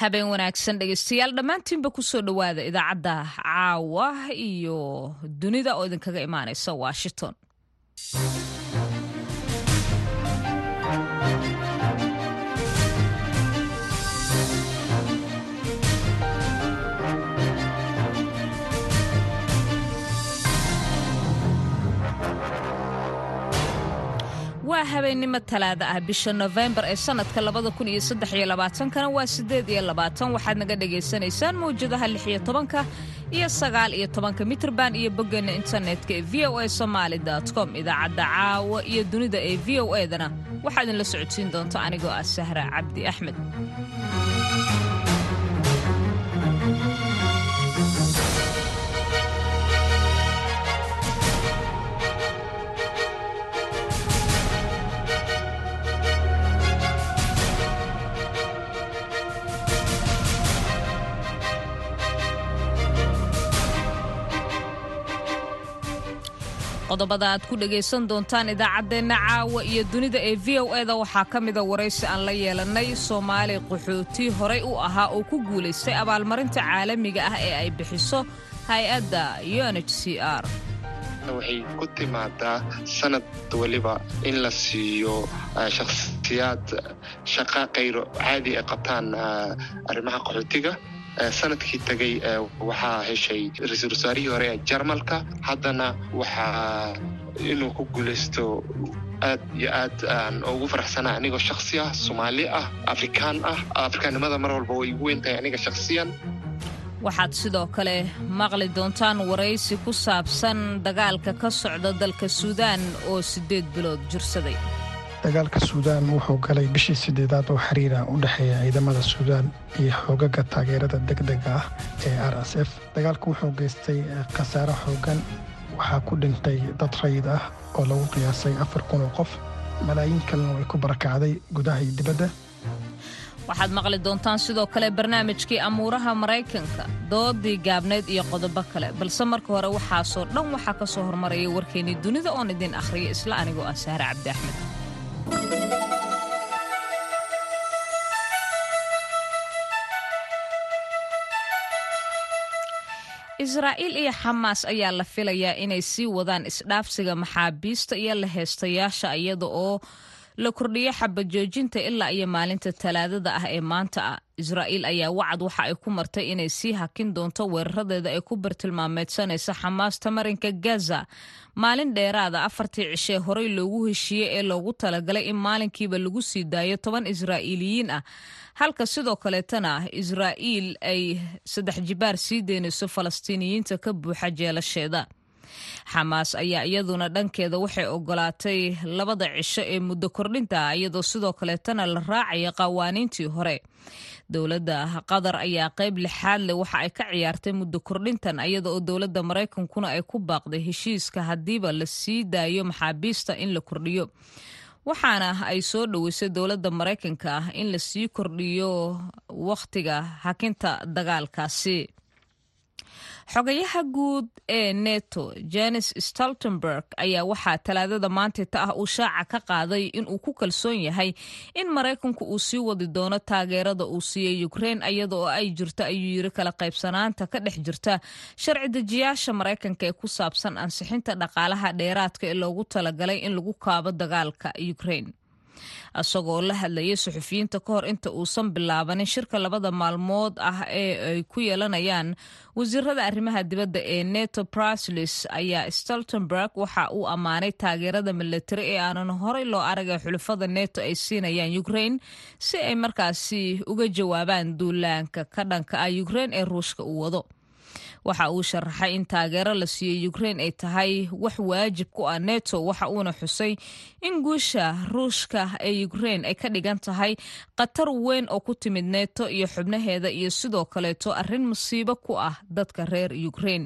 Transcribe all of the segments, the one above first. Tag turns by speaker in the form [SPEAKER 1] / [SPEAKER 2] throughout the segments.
[SPEAKER 1] habeen wanaagsan dhegeystayaal. Dhammaantiinba ku soo dhowaada idaacadda caawa iyo dunida oo idinkaga imaanaysa washington waa habeennimo talaada ah. Bisha nofembar ee sannadka labada kun iyo saddex iyo labaatankana waa siddeed iyo labaatan. Waxaad naga dhagaysanaysaan mawjadaha lix iyo tobanka iyo sagaal iyo tobanka. Mitrban iyo boggeena internetka ee v o a somaali com. Idaacadda caawa iyo dunida ee v o edana waxaa idinla socodsiin doonta anigoo ah sahra cabdi axmed qodobada aad ku dhegaysan doontaan idaacaddeenna caawa iyo dunida ee v o eda waxaa ka mida waraysi aan la yeelannay soomaali qaxooti horay u ahaa oo ku guulaystay abaalmarinta caalamiga ah ee ay bixiso hay'adda unh c r.
[SPEAKER 2] Waxay ku timaadaa sanad weliba in la siiyo shakhsiyaad shaqa kayro caadi ay qabtaan arrimaha qaxootiga sannadkii tegay waxaa heshay ra'iisul wasaarihii hore ee jarmalka. Haddana waxaa inuu ku guulaysto aad iyo aad aan ugu faraxsanaa anigoo shaksi ah soomaali ah afrikaan ah afrikaannimada mar walba way igu weyn tahay aniga shakhsiyan.
[SPEAKER 1] Waxaad sidoo kale maqli doontaan waraysi ku saabsan dagaalka ka socda dalka suudaan oo siddeed bilood jirsaday
[SPEAKER 3] dagaalka suudaan wuxuu galay bishii sideedaad oo xiriira u dhexeeya ciidamada suudaan iyo xoogaga taageerada degdega ah ee r s f. Dagaalku wuxuu geystay khasaaro xoogan waxaa ku dhintay dad rayid ah oo lagu qiyaasay afar kun oo qof. Malaayiin kalena way ku barakacday gudaha iyo dibadda.
[SPEAKER 1] Waxaad maqli doontaan sidoo kale barnaamijkii amuuraha maraykanka doodii gaabneyd iyo qodobo kale. Balse marka hore waxaasoo dhan waxaa ka soo hormaraya warkeennii dunida oon idin akhriya isla anigoo ah sahre cabdi axmed israa'iil iyo xamaas ayaa la filayaa inay sii wadaan isdhaafsiga maxaabiista iyo la heestayaasha iyada oo la kordhiyo xabajoojinta ilaa iyo maalinta talaadada ah ee maanta. Ah israa'iil ayaa wacad waxa ay ku martay inay sii hakin doonto weeraradeeda ay ku bartilmaameedsanaysa xamaasta marinka gaza. Maalin dheeraada afartii cishee horey loogu heshiiyey ee loogu talagalay in maalinkiiba lagu sii daayo toban israa'iiliyiin ah. Halka sidoo kaleetana israa'iil ay saddex jibaar sii deynayso falastiiniyiinta ka buuxa jeelasheeda xamaas ayaa iyaduna dhankeeda waxay ogolaatay labada cisho ee muddo kordhinta iyadoo sidoo kaleetana la raacaya qawaaniintii hore. Dowladda qatar ayaa qayb lixaad leh waxa ay ka ciyaartay muddo kordhintan iyada oo dowladda maraykankuna ay ku baaqday heshiiska haddiiba la sii daayo maxaabiista in la kordhiyo. Waxaana ay soo dhoweysay dowladda maraykanka in la sii kordhiyo wakhtiga hakinta dagaalkaasi xogayaha guud ee neto janes stoltenberg ayaa waxaa talaadada maantayta ah uu shaaca ka qaaday inuu ku kalsoon yahay in maraykanku uu sii wadi doono taageerada uu siiyey ukrein iyada oo ay jirto ayuu yiri kala qaybsanaanta ka dhex jirta sharci dejiyaasha maraykanka ee ku saabsan ansixinta dhaqaalaha dheeraadka ee loogu talagalay in lagu kaabo dagaalka ukrein isagoo la hadlayay suxufiyiinta ka hor inta uusan bilaabanin shirka labada maalmood ah ee ay ku yeelanayaan. Wasiirada arrimaha dibadda ee neto braslis ayaa stoltenberg waxa uu ammaanay taageerada milatari ee aanan horey loo aragay xulafada neto ay siinayaan ukrain si ay markaasi uga jawaabaan duulaanka ka dhanka ah ukrain ee ruushka uu wado waxa uu sharaxay in taageero la siiyey ukrein ay tahay wax waajib ku ah neto waxa uuna xusay in guusha ruushka ee ukrein ay ka dhigan tahay khatar weyn oo ku timid neto iyo xubnaheeda iyo sidoo kaleeto arrin musiibo ku ah dadka reer ukrein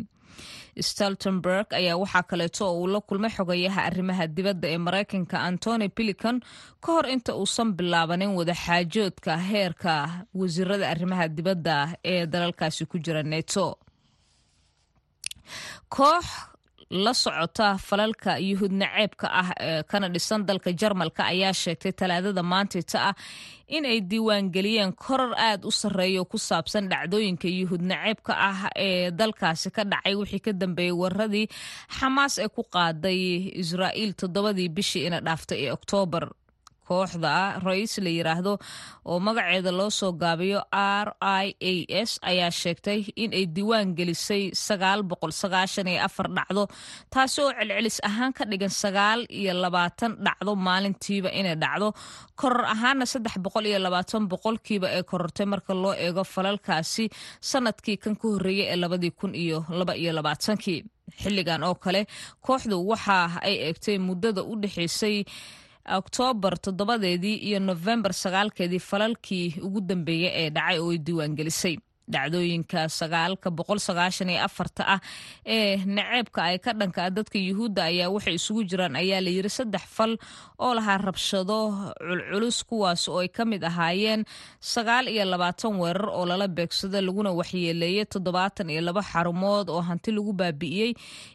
[SPEAKER 1] stoltenberg ayaa waxaa kaleeto oo uu la kulmay xogayaha arrimaha dibadda ee maraykanka antony pilican ka hor inta uusan bilaabanin wadaxaajoodka heerka wasiirada arrimaha dibadda ee dalalkaasi ku jira neto koox la socota falalka yuhuud naceebka ah ee kana dhisan dalka jarmalka ayaa sheegtay talaadada maantita ah in ay diiwaangeliyeen korar aad u sarreeya oo ku saabsan dhacdooyinka yuhuud naceebka ah ee dalkaasi ka dhacay wixii ka dambeeyey waradii xamaas ee ku qaaday israa'iil toddobadii bishii ina dhaaftay ee oktoobar kooxda ra'iis la yiraahdo oo magaceeda loo soo gaabiyo r i a s ayaa sheegtay in ay diiwaan gelisay sagaal boqol sagaashan iyo afar dhacdo taasi oo celcelis ahaan ka dhigan sagaal iyo labaatan dhacdo maalintiiba inay dhacdo. Koror ahaana saddex boqol iyo labaatan boqolkiiba ee korortay marka loo eego falalkaasi sannadkii kan ka horreeyay ee labadii kun iyo laba iyo labaatankii. Xilligan oo kale kooxdu waxa ay eegtay muddada u dhexeysay oktoobar toddobadeedii iyo nofembar sagaalkeedii falalkii ugu dambeeyey ee dhacay oo ay diiwaangelisay dhacdooyinka sagaalka boqol sagaashan iyo afarta ah ee naceebka ay ka dhanka dadka yuhuudda ayaa waxay isugu jiraan ayaa la yiri saddex fal oo lahaa rabshado culculus kuwaas oo ay ka mid ahaayeen sagaal iyo labaatan weerar oo lala beegsado laguna waxyeeleeyay toddobaatan iyo labo xarumood oo hanti lagu baabi'iyey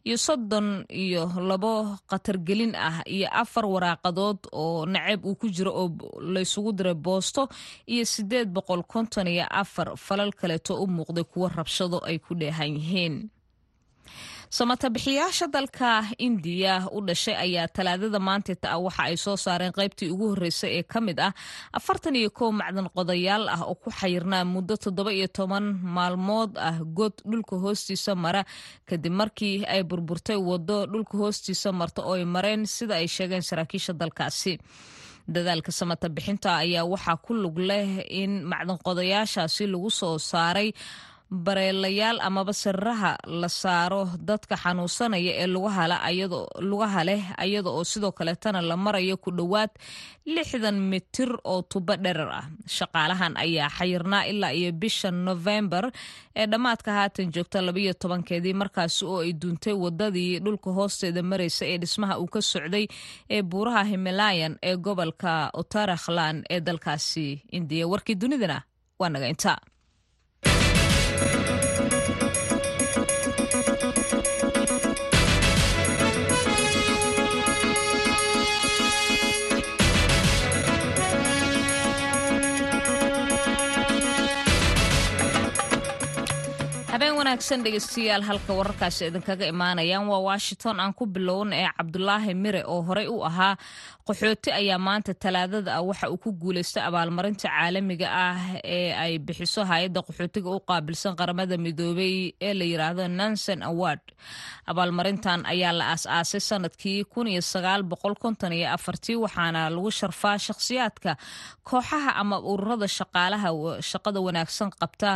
[SPEAKER 1] iyo soddon iyo labo khatargelin ah iyo afar waraaqadood oo naceeb uu ku jiro oo laysugu diray boosto iyo sideed boqol konton iyo afar falal kale u muuqday kuwo rabshado ay ku dheehan yihiin. Samatabixiyaasha dalka indiya u dhashay ayaa talaadada maantita ah waxa ay soo saareen qaybtii ugu horreysay ee ka mid ah afartan iyo kow macdan qodayaal ah oo ku xayirnaa muddo toddoba iyo toban maalmood ah god dhulka hoostiisa mara. Kadib markii ay burburtay waddo dhulka hoostiisa marta oo ay mareen sida ay sheegeen saraakiisha dalkaasi dadaalka samata bixinta ayaa waxaa ku lug leh in macdanqodayaashaasi lagu soo saaray bareelayaal amaba siriraha la saaro dadka xanuunsanaya ee lugaha leh ayada oo sidoo kaleetana la marayo ku dhowaad lixdan mitir oo tubo dherer ah. Shaqaalahan ayaa xayirnaa ilaa iyo bisha novembar ee dhammaadka haatan joogta labayo tobankeedii markaasi oo ay duuntay wadadii dhulka hoosteeda maraysa ee dhismaha uu ka socday ee buuraha himalayan ee gobolka uttarakhland ee dalkaasi indiya. Warkii dunidana waa naga intaa wanaagsan dhegeystayaal halka wararkaasi idinkaga imaanayaan waa washington aan ku bilowna ee cabdulaahi mire oo horey u ahaa qaxooti ayaa maanta talaadada ah waxa uu ku guuleystay abaalmarinta caalamiga ah ee ay bixiso hay'adda qaxootiga u qaabilsan qaramada midoobay ee la yiraahdo nansen award. Abaalmarintan ayaa la aas-aasay sannadkii waxaana lagu sharfaa shakhsiyaadka kooxaha ama ururada shaqaalaha shaqada wanaagsan qabta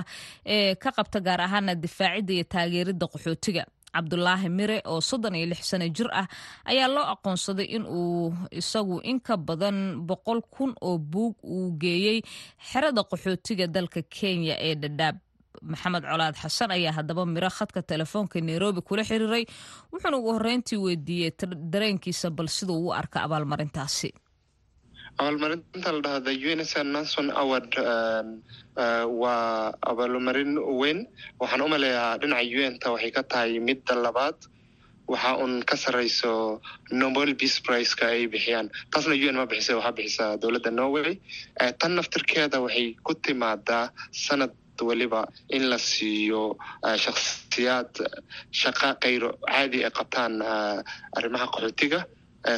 [SPEAKER 1] ee ka qabta gaar ahaana difaacidda iyo taageerida qaxootiga cabdulaahi mire oo soddon iyo lix sano jir ah ayaa loo aqoonsaday in uu isagu in ka badan boqol kun oo buug uu geeyey xerada qaxootiga dalka kenya ee dhadhaab maxamed colaad xasan ayaa haddaba miro khadka telefoonka nairobi kula xiriiray wuxuuna ugu horreyntii weydiiyey dareenkiisa bal siduu u arka abaalmarintaasi
[SPEAKER 2] abaalmarinta la dhahda unsr nanson award waa abaalmarin weyn waxaan u maleeyaa dhinaca unta waxay ka tahay midda labaad waxa uun ka sarreyso nobel peace priceka ay bixiyaan taasna un ma bixisa waxaa bixisaa dowladda norway. Tan naftirkeeda waxay ku timaadaa sanad weliba in la siiyo shakhsiyaad shaqa kayro caadi ay qabtaan arrimaha qaxootiga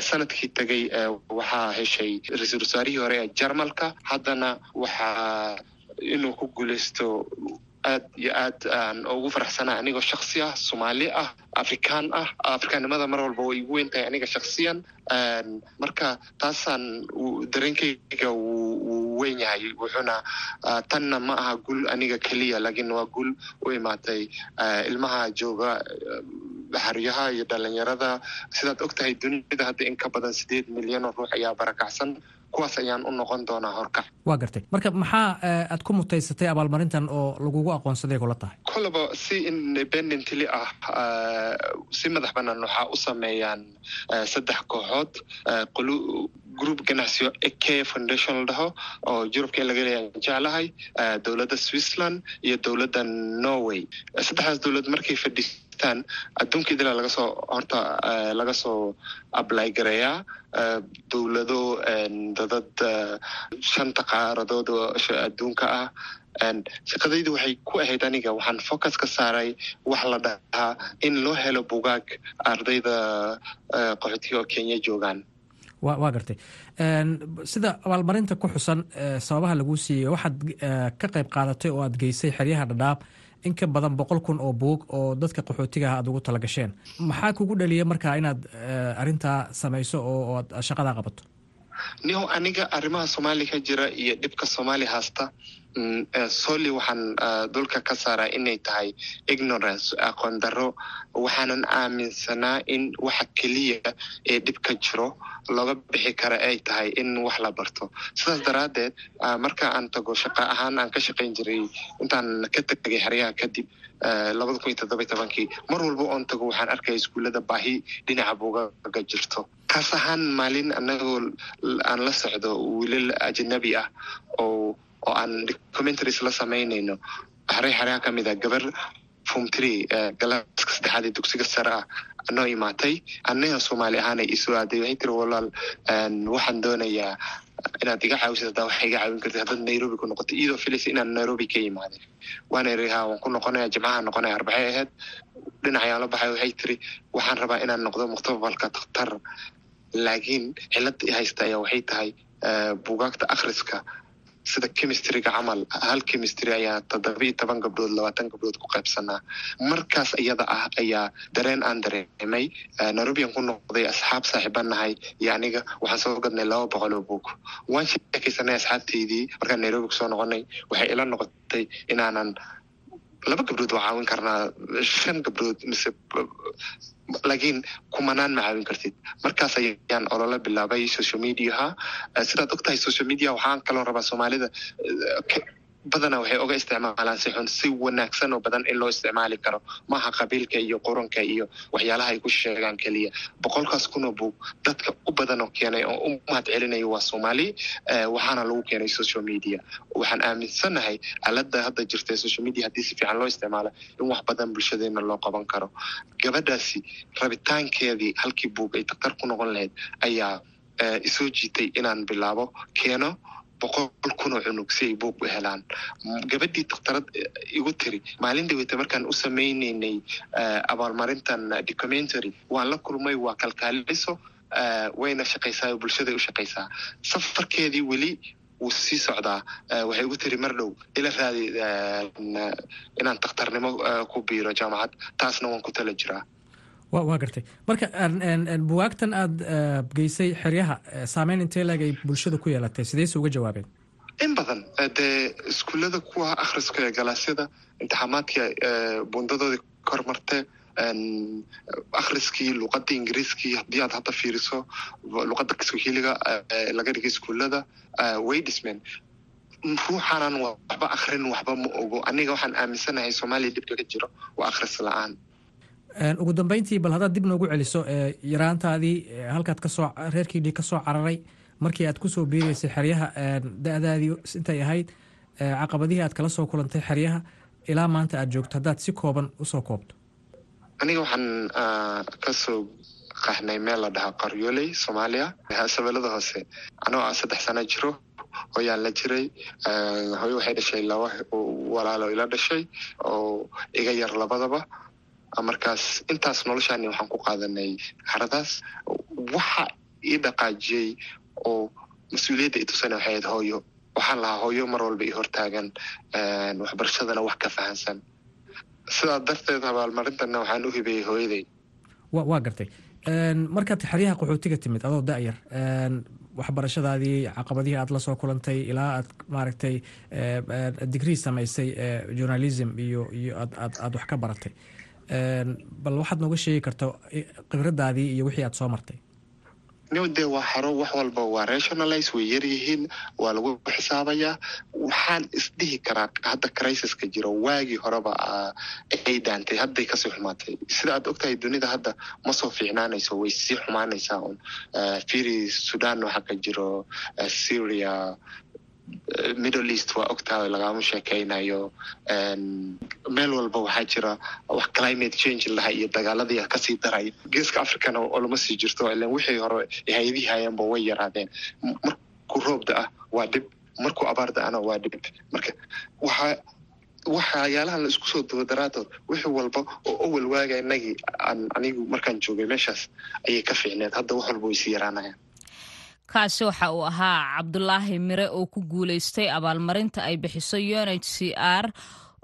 [SPEAKER 2] sannadkii tegay waxaa heshay ra'iisul wasaarihii hore ee jarmalka. Haddana waxaa inuu ku guuleysto aad iyo aad aan ugu faraxsanaa anigoo shaksi ah soomaali ah afrikaan ah. Afrikaannimada mar walba way igu weyn tahay aniga shaksiyan marka taasaan dareenkeyga wuu weyn yahay wuxuuna tanna ma aha gul aniga keliya laakiin waa gul u imaatay ilmaha jooga xaryaha iyo dhalinyarada. Sidaad og tahay dunida hadda in ka badan sideed milyan oo ruux ayaa barakacsan kuwaas ayaan u noqon doonaa horkac
[SPEAKER 4] waa gartay. Marka maxaa aad ku mutaysatay abaalmarintan oo lagugu aqoonsaday kula tahay?
[SPEAKER 2] Kolaba si independently ah si madax banaan waxaa u sameeyaan saddex kooxood group ganacsiyo eke foundation la dhaho oo yurubka in laga leeya jeclahay dowladda switzerland iyo dowladda norway. Saddexdaas dowlad markay fadhiisteen guulaystaan adduunka idila laga soo horta laga soo ablay gareeyaa dowlado dadad shanta qaaradood adduunka ah shaqadaydu waxay ku ahayd aniga waxaan focus ka saaray wax la dhahaa in loo helo bugaag ardayda qaxootiga oo kenya joogaan
[SPEAKER 4] waa gartay sida abaalmarinta ku xusan sababaha laguu siiyey waxaad ka qayb qaadatay oo aad geysay xeryaha dhadhaab in ka badan boqol kun oo buug oo dadka qaxootigaha aad ugu tala gasheen. Maxaa kugu dhaliya markaa inaad arintaa samayso oo aad shaqadaa qabato?
[SPEAKER 2] Niho aniga arrimaha soomaaliya ka jira iyo dhibka soomaaliya haasta soli waxaan dulka ka saaraa inay tahay ignorance aqoon darro. Waxaanan aaminsanaa in waxa keliya ee dhibka jiro looga bixi kara ay tahay in wax la barto. Sidaas daraaddeed marka aan tago shaqa ahaan aan ka shaqayn jiray intaan ka tegay xeryaha kadib labada kun iyo toddoba tobankii mar walba oon tago waxaan arkaya iskuullada baahi dhinaca buugaga jirto. Kaas ahaan maalin anagoo aan la socdo wiilal ajanabi ah oo oo aan documentaries la samaynayno. Xerey xeryaha ka mid a gabar form tree galaaska saddexaad ee dugsiga sare ah noo imaatay. Annaga soomaali ahaan ay isoo aaday. Waxay tiri walaal waxaan doonayaa inaad iga caawisad hadaa waxa iga caawin kartid. Haddaad nairobi ku noqoto iyadoo filaysa inaan nairobi ka imaadin waana iri ha waan ku noqonaya jimcaha noqonaya arbacay ahayd dhinacayaan baxay waxay tiri waxaan rabaa inaan noqdo mukhtabalka dakhtar laakiin cilada haysta ayaa waxay tahay bugaagta akhriska sida chemistryga camal hal chemistry ayaa toddoba iyo toban gabdhood labaatan gabdhood ku qaybsanaa. Markaas iyada ah ayaa dareen aan dareemay nairobian ku noqday asxaab saaxiiban nahay. Iyo aniga waxaan soo gadnay laba boqol oo buug. Waan sheekaysanay asxaabteydii markaan nairobi ku soo noqonay waxay ila noqotay inaanan laba gabdhood waa caawin karnaa shan gabdhood mise laakiin kumanaan ma caawin kartid markaas ayaan olola bilaabay social mediaha sidaad og tahay social media waxaan kaloo rabaa soomaalida badanaa waxay oga isticmaalaan si xun si wanaagsan oo badan in loo isticmaali karo. Maaha qabiilka iyo quranka iyo waxyaalaha ay ku sheegaan keliya boqolkaas kunoo buug dadka u badan oo keenay oo u mahad celinayo waa soomaali waxaana lagu keenay social media. Waxaan aaminsanahay alada hadda jirta social media haddii si fiican loo isticmaalo in wax badan bulshadeena loo qaban karo. Gabadhaasi rabitaankeedii halkii buug ay daktar ku noqon lahayd ayaa isoo jiitay inaan bilaabo keeno boqol kunoo cunug si ay buug u helaan. Gabadhii daktarad igu tiri maalin dhaweyta markaan u samaynaynay abaalmarintan documentary waan la kulmay waa kalkaaliso wayna shaqaysaa bulshaday u shaqaysaa. Safarkeedii weli wuu sii socdaa. Waxay igu tiri mar dhow ila raadi inaan dakhtarnimo ku biiro jaamacad taasna waan ku tala jiraa
[SPEAKER 4] waa gartay. Marka buwaagtan aada geysay xeryaha saameyn intee leeg ay bulshada ku yeelatay? Sideyse uga jawaabeen.
[SPEAKER 2] In badan dee iskuullada kuwa akhriska ee galaasyada imtixaamaadka bundadoodii kor marte akhriskii luqadda ingiriiskii haddii aad hadda fiiriso luqadda kiswahiliga laga dhigay iskuullada way dhismeen. Ruuxaanan waxba akhrin waxba ma ogo. Aniga waxaan aaminsanahay soomaaliya dhibka ka jiro waa akhris la'aan
[SPEAKER 4] ugu dambeyntii bal haddaad dib noogu celiso yaraantaadii halkaad ka soo reerkiidhii ka soo cararay markii aad ku soo biireysay xeryaha da-daadii intay ahayd caqabadihii aad kala soo kulantay xeryaha ilaa maanta aad joogto haddaad si kooban u soo koobto.
[SPEAKER 2] Aniga waxaan ka soo qaxnay meel la dhahaa qaryooley soomaaliya. Shabeellada hoose anoo saddex sano jiro hooyaan la jiray hooyo waxay dhashay laba walaalo ila dhashay oo iga yar labadaba markaas intaas noloshaani waxaan ku qaadanay haradaas waxa ii dhaqaajiyey oo mas'uuliyadda i tusana waxay ahayd hooyo. Waxaan lahaa hooyo mar walba i hortaagan waxbarashadana wax ka fahansan. Sidaa darteed abaalmarintana waxaan u hibeeyey hooyaday.
[SPEAKER 4] Waa gartay. Markaad xeryaha qaxootiga timid adoo da-yar waxbarashadaadii caqabadihii aad la soo kulantay ilaa aad maaragtay digrii samaysay journalism iyo iyo aad wax ka baratay bal waxaad nooga sheegi karta khibradaadii iyo wixii aad soo martay.
[SPEAKER 2] New dee waa xaro wax walba waa rationalize way yar yihiin waa lagu xisaabayaa waxaan isdhihi karaa hadda crisiska jiro waagii horeba ay daantay hadday ka sii xumaatay. Sida aad ogtahay dunida hadda ma soo fiicnaanayso way sii xumaanaysaa un. Firi sudan waxaa ka jiro syria middle east waa ogtahay lagama sheekeynayo. Meel walba waxaa jira wax climate change laha iyo dagaaladii ka sii daray. Geeska africana oo lama sii jirto ilan wixii hore hay'adihii way yaraadeen. Markuu roob da'ah waa dhib. Markuu abaar da'ana waa dhib. Marka waxaa waxyaalaha la isku soo duwo daraadood wixii walba oo owel waaga inagii anigu markaan joogay meeshaas ayay ka fiicneed. Hadda wax walba way sii yaraanayaan
[SPEAKER 1] kaasi waxa uu ahaa cabdulaahi mire oo ku guulaystay abaalmarinta ay bixiso unh c r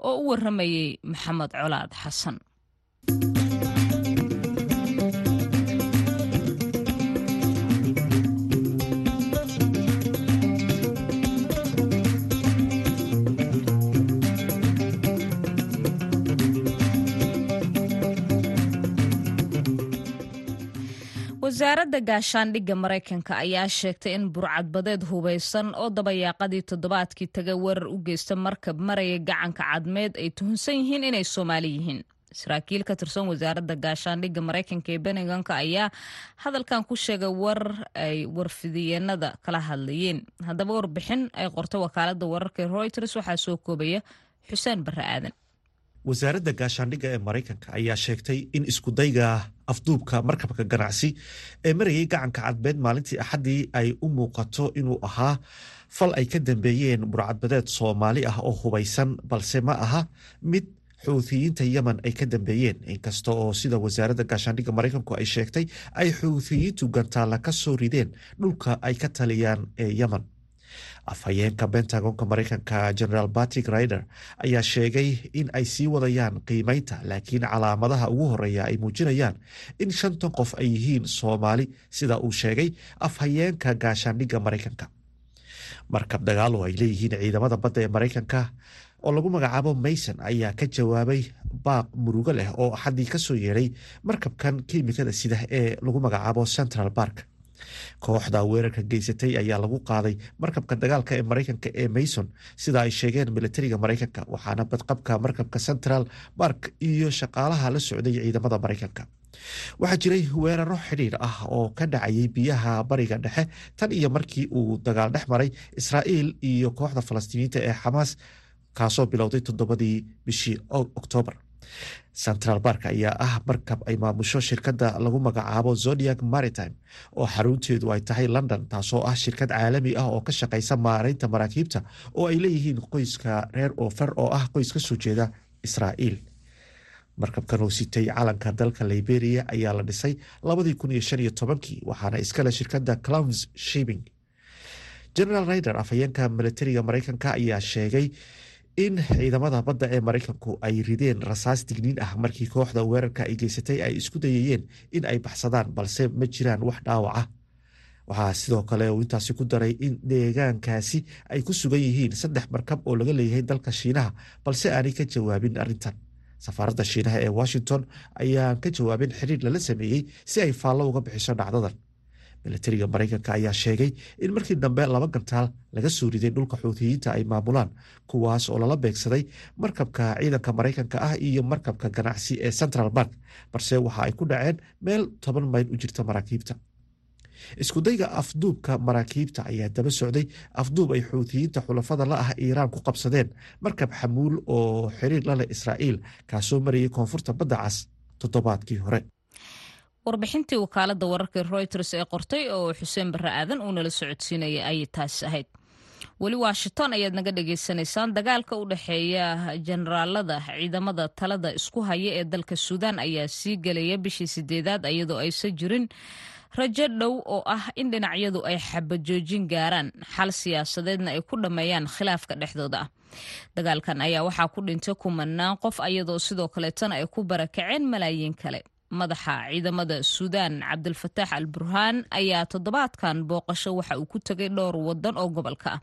[SPEAKER 1] oo u warramayey maxamed colaad xasan wasaaradda gaashaandhigga maraykanka ayaa sheegtay in burcadbadeed hubaysan oo dabayaaqadii toddobaadkii taga weerar u geysta markab maraya gacanka cadmeed ay tuhunsan yihiin inay soomaali yihiin. Saraakiil ka tirsan wasaaradda gaashaandhigga maraykanka ee beneganka ayaa hadalkan ku sheegay warar ay warfidiyeenada kala hadlayeen. Haddaba warbixin ay qortay wakaaladda wararka reuters waxaa soo koobaya xuseen barre aadan
[SPEAKER 5] wasaaradda gaashaandhigga ee maraykanka ayaa sheegtay in iskudayga afduubka markabka ganacsi ee marayay gacanka cadbeed maalintii axaddii ay u muuqato inuu ahaa fal ay ka dambeeyeen burcadbadeed soomaali ah oo hubaysan balse ma aha mid xuuthiyiinta yemen ay ka dambeeyeen. Inkasta oo sida wasaaradda gaashaandhigga maraykanku ay sheegtay ay xuuthiyiintu gantaalla ka soo rideen dhulka ay ka taliyaan ee yemen afhayeenka bentagonka maraykanka generaal batrick rider ayaa sheegay in ay sii wadayaan qiimeynta laakiin calaamadaha ugu horreeya ay muujinayaan in shantan qof ay yihiin soomaali sida uu sheegay afhayeenka gaashaandhigga maraykanka. Markab dagaalo ay leeyihiin ciidamada badda ee maraykanka oo lagu magacaabo mayson ayaa ka jawaabay baaq murugo leh oo axaddii ka soo yeeray markabkan kiimikada sida ee lagu magacaabo central bark kooxda weerarka geysatay ayaa lagu qaaday markabka dagaalka ee maraykanka ee mayson sida ay sheegeen militariga maraykanka waxaana badqabka markabka central bark iyo shaqaalaha la socday ciidamada maraykanka. Waxaa jiray weeraro xidhiir ah oo ka dhacayay biyaha bariga dhexe. Tan iyo markii uu dagaal dhex maray israa'iil iyo kooxda falastiiniyiinta ee xamaas kaasoo bilowday toddobadii bishii oktoobar central bark ayaa ah markab ay maamusho shirkadda lagu magacaabo zodiac maritime oo xarunteedu ay tahay london taasoo ah shirkad caalami ah oo ka shaqaysa maaraynta maraakiibta oo ay leeyihiin qoyska reer ofer oo ah qoys ka soo jeeda israa'iil. Markabkan oo sitay calanka dalka liberia ayaa la dhisay labadii kun iyo shan iyo tobankii waxaana iskale shirkadda clowns shibing general rider afhayeenka militariga maraykanka ayaa sheegay in ciidamada badda ee maraykanku ay rideen rasaas digniin ah markii kooxda weerarka ay geysatay ay isku dayayeen in ay baxsadaan balse ma jiraan wax dhaawac ah. Waxaa sidoo kale uu intaasi ku daray in deegaankaasi ay ku sugan yihiin saddex markab oo laga leeyahay dalka shiinaha balse aanay ka jawaabin arrintan. Safaaradda shiinaha ee washington ayaan ka jawaabin xiriir lala sameeyey si ay faallo uga bixiso dhacdadan militariga maraykanka ayaa sheegay in markii dambe laba gantaal laga soo riday dhulka xuutiyiinta ay maamulaan kuwaas oo lala beegsaday markabka ciidanka maraykanka ah iyo markabka ganacsi ee central bark balse waxa ay ku dhaceen meel toban mayl u jirta maraakiibta. Iskudayga afduubka maraakiibta ayaa daba socday afduub ay xuutiyiinta xulafada la ah iiraan ku qabsadeen markab xamuul oo xiriir la leh israa'iil kaasoo marayay koonfurta badda cas toddobaadkii hore
[SPEAKER 1] warbixintii wakaaladda wararka reuters ee qortay oo xuseen barre aadan uu nala socodsiinaya ayay taasi ahayd. Weli washington ayaad naga dhagaysanaysaan dagaalka u dhexeeya jenaraalada ciidamada talada isku haya ee dalka suudaan ayaa sii gelaya bishii sideedaad iyadoo aysan jirin rajo dhow oo ah in dhinacyadu ay xabajoojin gaaraan xal siyaasadeedna ay ku dhammeeyaan khilaafka dhexdooda. Dagaalkan ayaa waxaa ku dhintay kumanaan qof ayadoo sidoo kaleetana ay ku barakaceen malaayiin kale madaxa ciidamada suudaan cabdilfataax al burhaan ayaa toddobaadkan booqasho waxa uu ku tegay dhowr wadan oo gobolka. Ah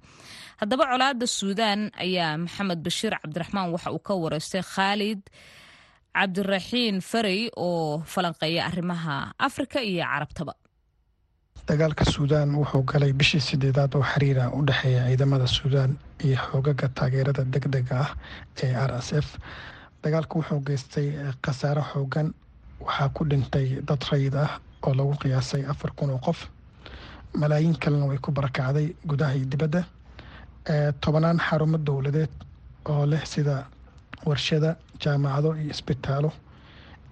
[SPEAKER 1] haddaba colaada suudaan ayaa maxamed bashiir cabdiraxmaan waxa uu ka wareystay khaalid cabdiraxiin farey oo falanqeeya arrimaha afrika iyo carabtaba.
[SPEAKER 3] Dagaalka suudaan wuxuu galay bishii sideedaad oo xiriira u dhexeeya ciidamada suudaan iyo xoogaga taageerada deg dega ah ee r s f. Dagaalku wuxuu geystay khasaaro xoogan waxaa ku dhintay dad rayid ah oo lagu qiyaasay afar kun oo qof. Malaayiin kalena way ku barakacday gudaha iyo dibadda. Tobanaan xarumo dowladeed oo leh sida warshada jaamacado iyo isbitaalo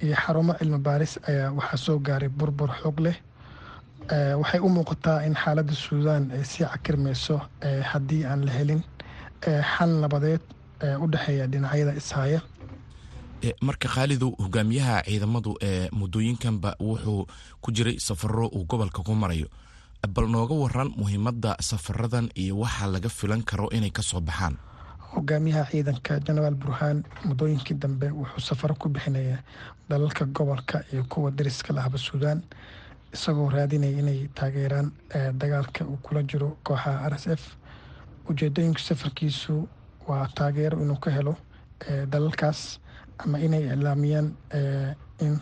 [SPEAKER 3] iyo xarumo cilmi baaris ayaa waxaa soo gaaray burbur xoog leh. Waxay u muuqataa in xaaladda suudaan ay sii cakirmayso haddii aan la helin. Xal nabadeed u dhexeeya dhinacyada ishaya
[SPEAKER 6] marka khaalidow hogaamiyaha ciidamadu ee muddooyinkanba wuxuu ku jiray safaro uu gobolka ku marayo. Bal nooga waran muhiimadda safaradan iyo waxa laga filan karo inay ka soo baxaan.
[SPEAKER 3] Hogaamiyaha ciidanka jenaraal burhaan muddooyinkii dambe wuxuu safaro ku bixinaya dalalka gobolka iyo kuwa dariska lahaba suudaan isagoo raadinaya inay taageeraan dagaalka uu kula jiro kooxaha r s f. Ujeedooyinka safarkiisu waa taageero inuu ka helo dalalkaas ama inay iclaamiyaan in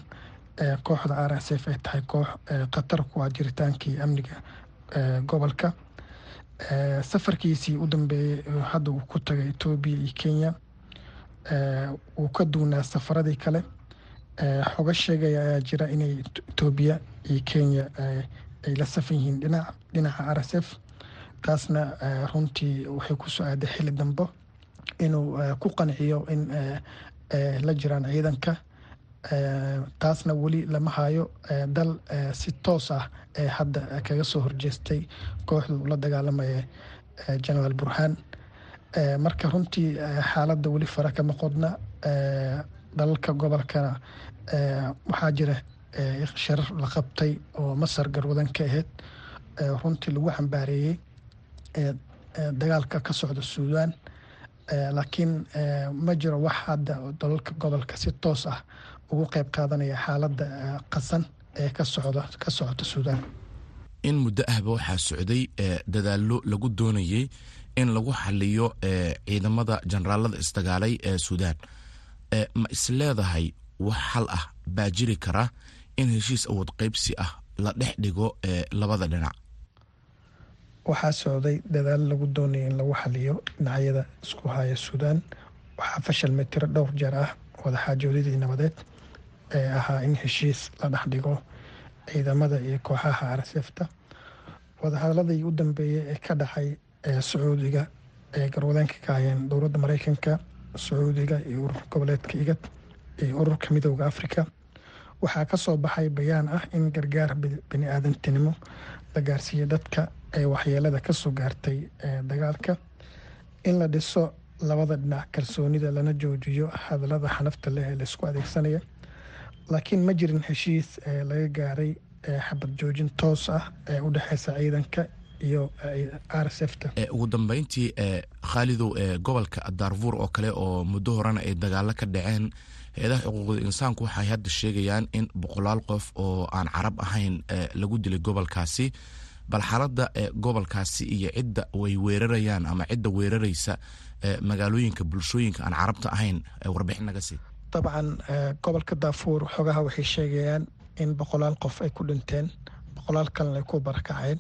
[SPEAKER 3] kooxda r s f ay tahay koox khatar ku ah jiritaankii amniga gobolka. Safarkiisii u dambeeyey hadda uu ku tagay etoobiya iyo kenya wuu ka duunaa safaradii kale. Xoga sheegaya ayaa jira inay etoobiya iyo kenya ay la safan yihiin dhinac dhinaca r s f. Taasna runtii waxay ku soo aaday xili dambe inuu ku qanciyo in la jiraan ciidanka taasna weli lama hayo dal si toos ah ee hadda kaga soo horjeestay kooxdu la dagaalamaya jenaraal burhaan marka runtii xaaladda weli fara kama qodna dalalka gobolkana waxaa jira sharar la qabtay oo masar garwadan ka ahayd runtii lagu xambaareeyey dagaalka ka socda suudaan laakiin ma jiro wax hadda dalalka gobolka si toos ah ugu qeyb qaadanaya xaaladda qasan ee ka socota suudaan.
[SPEAKER 6] In muddo ahba waxaa socday dadaallo lagu doonayey in lagu xaliyo ciidamada generaalada isdagaalay ee suudaan. Ma isleedahay wax xal ah baa jiri kara in heshiis awood qeybsi ah la dhex dhigo labada dhinac
[SPEAKER 3] waxaa socday dadaal lagu doonaya in lagu xaliyo dhinacyada isku haya suudaan waxaa fashilmay tiro dhowr jeer ah wadaxaajoodidii nabadeed ee ahaa in heshiis la dhex dhigo ciidamada iyo kooxaha arsefta wadahadaladii u dambeeyey ee ka dhacay sacuudiga ee garwadeenka ka hayeen dowladda mareykanka sacuudiga iyo ururka goboleedka igad iyo ururka midooda afrika waxaa ka soo baxay bayaan ah in gargaar bini aadantinimo la gaarsiiyo dadka ee waxyeelada ka soo gaartay dagaalka. In la dhiso labada dhinac kalsoonida lana joojiyo hadalada xanafta leh ee la isku adeegsanaya. Laakiin ma jirin heshiis laga gaaray xabad joojin toos ah ee u dhexeysa ciidanka iyo
[SPEAKER 6] ugu dambeyntii khaalidow gobolka daarfuur oo kale oo muddo horena ay dagaalo ka dhaceen hay'adaha xuquuqda insaanku waxay hadda sheegayaan in boqolaal qof oo aan carab ahayn lagu dilay gobolkaasi. Bal xaaladda gobolkaasi iyo cidda way weerarayaan ama cidda weeraraysa magaalooyinka bulshooyinka aan carabta ahayn warbixin naga sii.
[SPEAKER 3] Dabcan gobolka daafuur xogaha waxay sheegayaan in boqolaal qof ay ku dhinteen boqolaal kalena ay ku barakaceen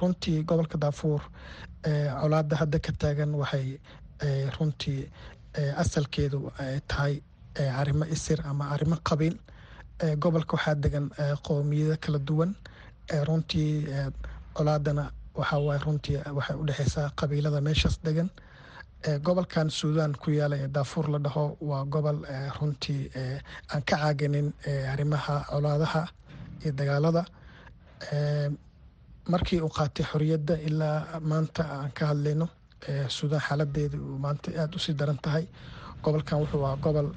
[SPEAKER 3] runtii gobolka daafuur colaada hadda ka taagan waxay runtii asalkeedu tahay arrimo isir ama arrimo qabiil gobolka waxaa degan qowmiyado kala duwan runtii colaadana waxawaay runtii waxay u dhexeysaa qabiilada meeshaas degan gobolkan suudaan ku yaalla ee daafuur la dhaho waa gobol runtii aan ka caaganin arrimaha colaadaha iyo dagaalada. Markii uu qaatay xoriyadda ilaa maanta aan ka hadlayno suudaan xaaladeeda maanta aada u sii daran tahay gobolkan wuxuu ahaa gobol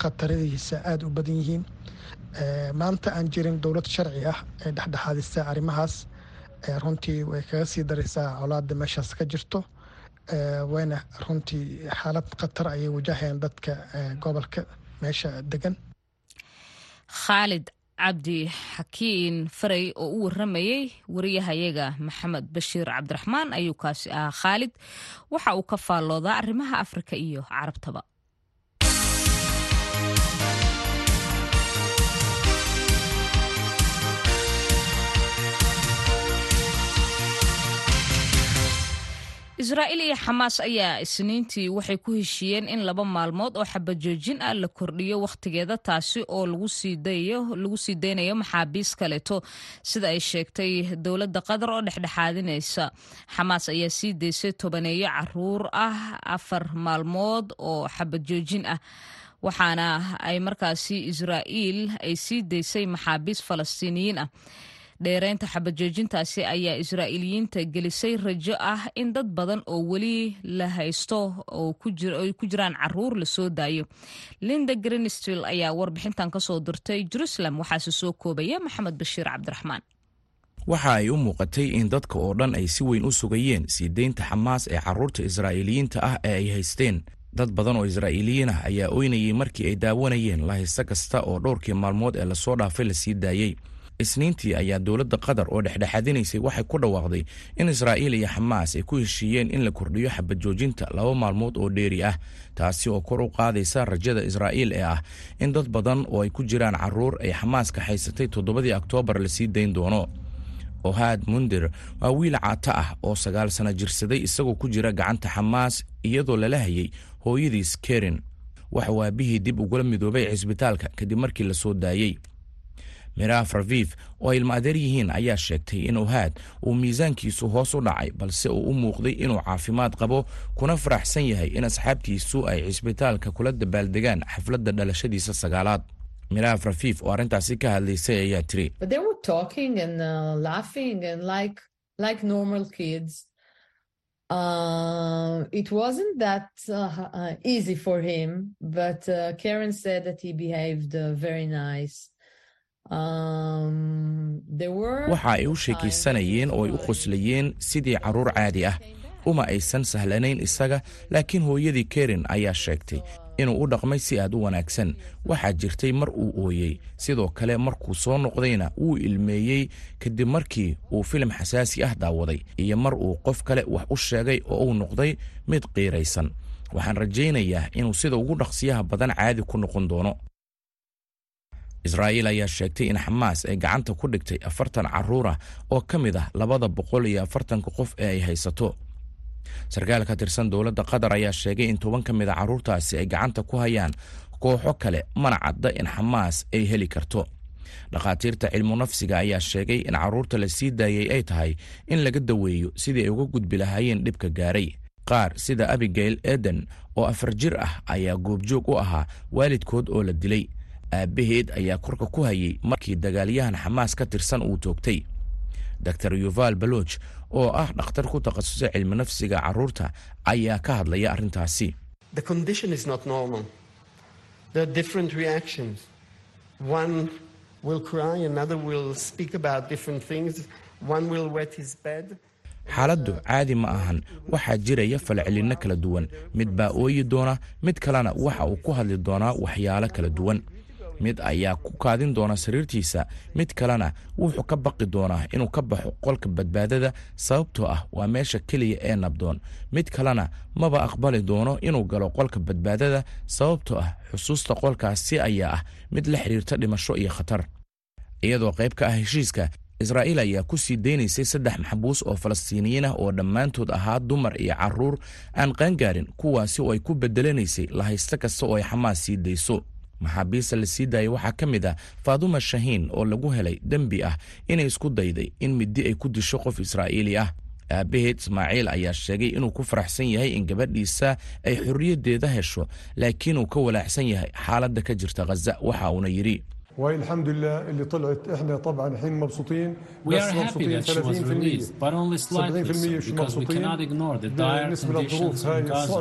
[SPEAKER 3] khataradiisa aada u badan yihiin. Maanta aan jirin dowlad sharci ah ee dhexdhexaadisa arrimahaas. Runtii way kaga sii daraysaa colaada meeshaas ka jirto. Wayna runtii xaalad khatar ayay wajahayaan dadka gobolka meesha degan
[SPEAKER 1] khaalid cabdi xakiin faray oo u waramayey wariyahayaga maxamed bashiir cabdiraxmaan ayuu kaasi ahaa khaalid waxa uu ka faalloodaa arrimaha afrika iyo carabtaba israa'iil iyo xamaas ayaa isniintii waxay ku heshiiyeen in laba maalmood oo xabajoojin ah la kordhiyo wakhtigeeda taasi oo lagu sii daynayo maxaabiis kaleeto sida ay sheegtay dowladda qatar oo dhexdhexaadinaysa xamaas ayaa sii daysay tobaneeyo carruur ah afar maalmood oo xabajoojin ah. Waxaana ay markaasi israa'iil ay sii daysay maxaabiis falastiiniyiin ah dheereynta xabajoojintaasi ayaa israa'iiliyiinta gelisay rajo ah in dad badan oo weli la haysto oo ku jiraan carruur la soo daayo. Linda greenstill ayaa warbixintan ka soo dirtay jerusalem waxaase soo koobaya maxamed bashiir cabdiraxmaan.
[SPEAKER 6] Waxa ay u muuqatay in dadka oo dhan ay si weyn u sugayeen sii deynta xamaas ee carruurta israa'iiliyiinta ah ee ay haysteen. Dad badan oo israa'iiliyiin ah ayaa oynayay markii ay daawanayeen lahaysto kasta oo dhowrkii maalmood ee la soo dhaafay la sii daayey isniintii ayaa dowladda qatar oo dhexdhexaadinaysay waxay ku dhawaaqday in israa'iil iyo xamaas ay ku heshiiyeen in la kordhiyo xabad joojinta laba maalmood oo dheeri ah taasi oo kor u qaadaysa rajada israa'iil ee ah in dad badan oo ay ku jiraan carruur ay xamaas ka haysatay toddobadii oktoobar la sii dayn doono. Ohad mundir waa wiil caata ah oo sagaal sano jirsaday isagoo ku jira gacanta xamaas iyadoo lala hayay hooyadiis kerin waxa uu aabihii dib ugula midoobay cisbitaalka kadib markii la soo daayey miraaf raviif oo ay ilma adeer yihiin ayaa sheegtay in ohad uu miisaankiisu hoos u dhacay balse uu u muuqday inuu caafimaad qabo kuna faraxsan yahay in asxaabtiisu ay cisbitaalka kula dabaaldegaan xafladda dhalashadiisa sagaalaad. Miraaf rafiif oo arrintaasi ka hadlaysay ayaa tiri waxa ay u sheekaysanayeen oo ay u qoslayeen sidii carruur caadi ah. Uma aysan sahlanayn isaga laakiin hooyadii kerin ayaa sheegtay inuu u dhaqmay si aad u wanaagsan. Waxaa jirtay mar uu ooyey sidoo kale markuu soo noqdayna wuu ilmeeyey kadib markii uu filim xasaasi ah daawaday iyo mar uu qof kale wax u sheegay oo uu noqday mid qiiraysan. Waxaan rajaynayaa inuu sida ugu dhaqsiyaha badan caadi ku noqon doono israa'iil ayaa sheegtay in xamaas ay gacanta ku dhigtay afartan carruur ah oo ka mid ah labada boqol iyo afartanka qof ee ay haysato. Sarkaal ka tirsan dowladda qatar ayaa sheegay in toban ka mid a carruurtaasi ay gacanta ku hayaan kooxo kale mana cadda in xamaas ay heli karto. Dhakhaatiirta cilmu nafsiga ayaa sheegay in carruurta la sii daayey ay tahay in laga daweeyo sidii ay uga gudbi lahaayeen dhibka gaaray. Qaar sida abigail eden oo afar jir ah ayaa goobjoog u ahaa waalidkood oo la dilay aabbaheed ayaa korka ku hayay markii dagaalyahan xamaas ka tirsan uu toogtay. Dor yuval baloch oo ah dhakhtar ku takhasusay cilmi nafsiga carruurta ayaa ka hadlaya arrintaasi. Xaaladdu caadi ma ahan waxaa jiraya falcelinno kala duwan. Mid baa ooyi doona mid kalena waxa uu ku hadli doonaa waxyaalo kala duwan mid ayaa ku kaadin doona sariirtiisa. Mid kalena wuxuu ka baqi doonaa inuu ka baxo qolka badbaadada sababtoo ah waa meesha keliya ee nabdoon. Mid kalena maba aqbali doono inuu galo qolka badbaadada sababtoo ah xusuusta qolkaasi ayaa ah mid la xidhiirta dhimasho iyo khatar. Iyadoo qayb ka ah heshiiska israa'iil ayaa ku sii deynaysay saddex maxbuus oo falastiiniyiin ah oo dhammaantood ahaa dumar iyo carruur aan qaangaarin kuwaasi oo ay ku bedelanaysay lahaysto kasta oo ay xamaas sii dayso maxaabiista la sii daayay waxaa ka mid ah faaduma shahiin oo lagu helay dembi ah inay isku dayday in middi ay ku disho qof israa'iili ah. Aabbaheed ismaaciil ayaa sheegay inuu ku faraxsan yahay in gabadhiisa ay xorriyaddeeda hesho laakiin uu ka walaacsan yahay xaaladda ka jirta khaza waxa uuna yidhi
[SPEAKER 7] والحمد لله اللي طلعت احنا طبعا الحين مبسوطين
[SPEAKER 8] We are happy that she was released, but only slightly so, because we cannot ignore the dire conditions in Gaza,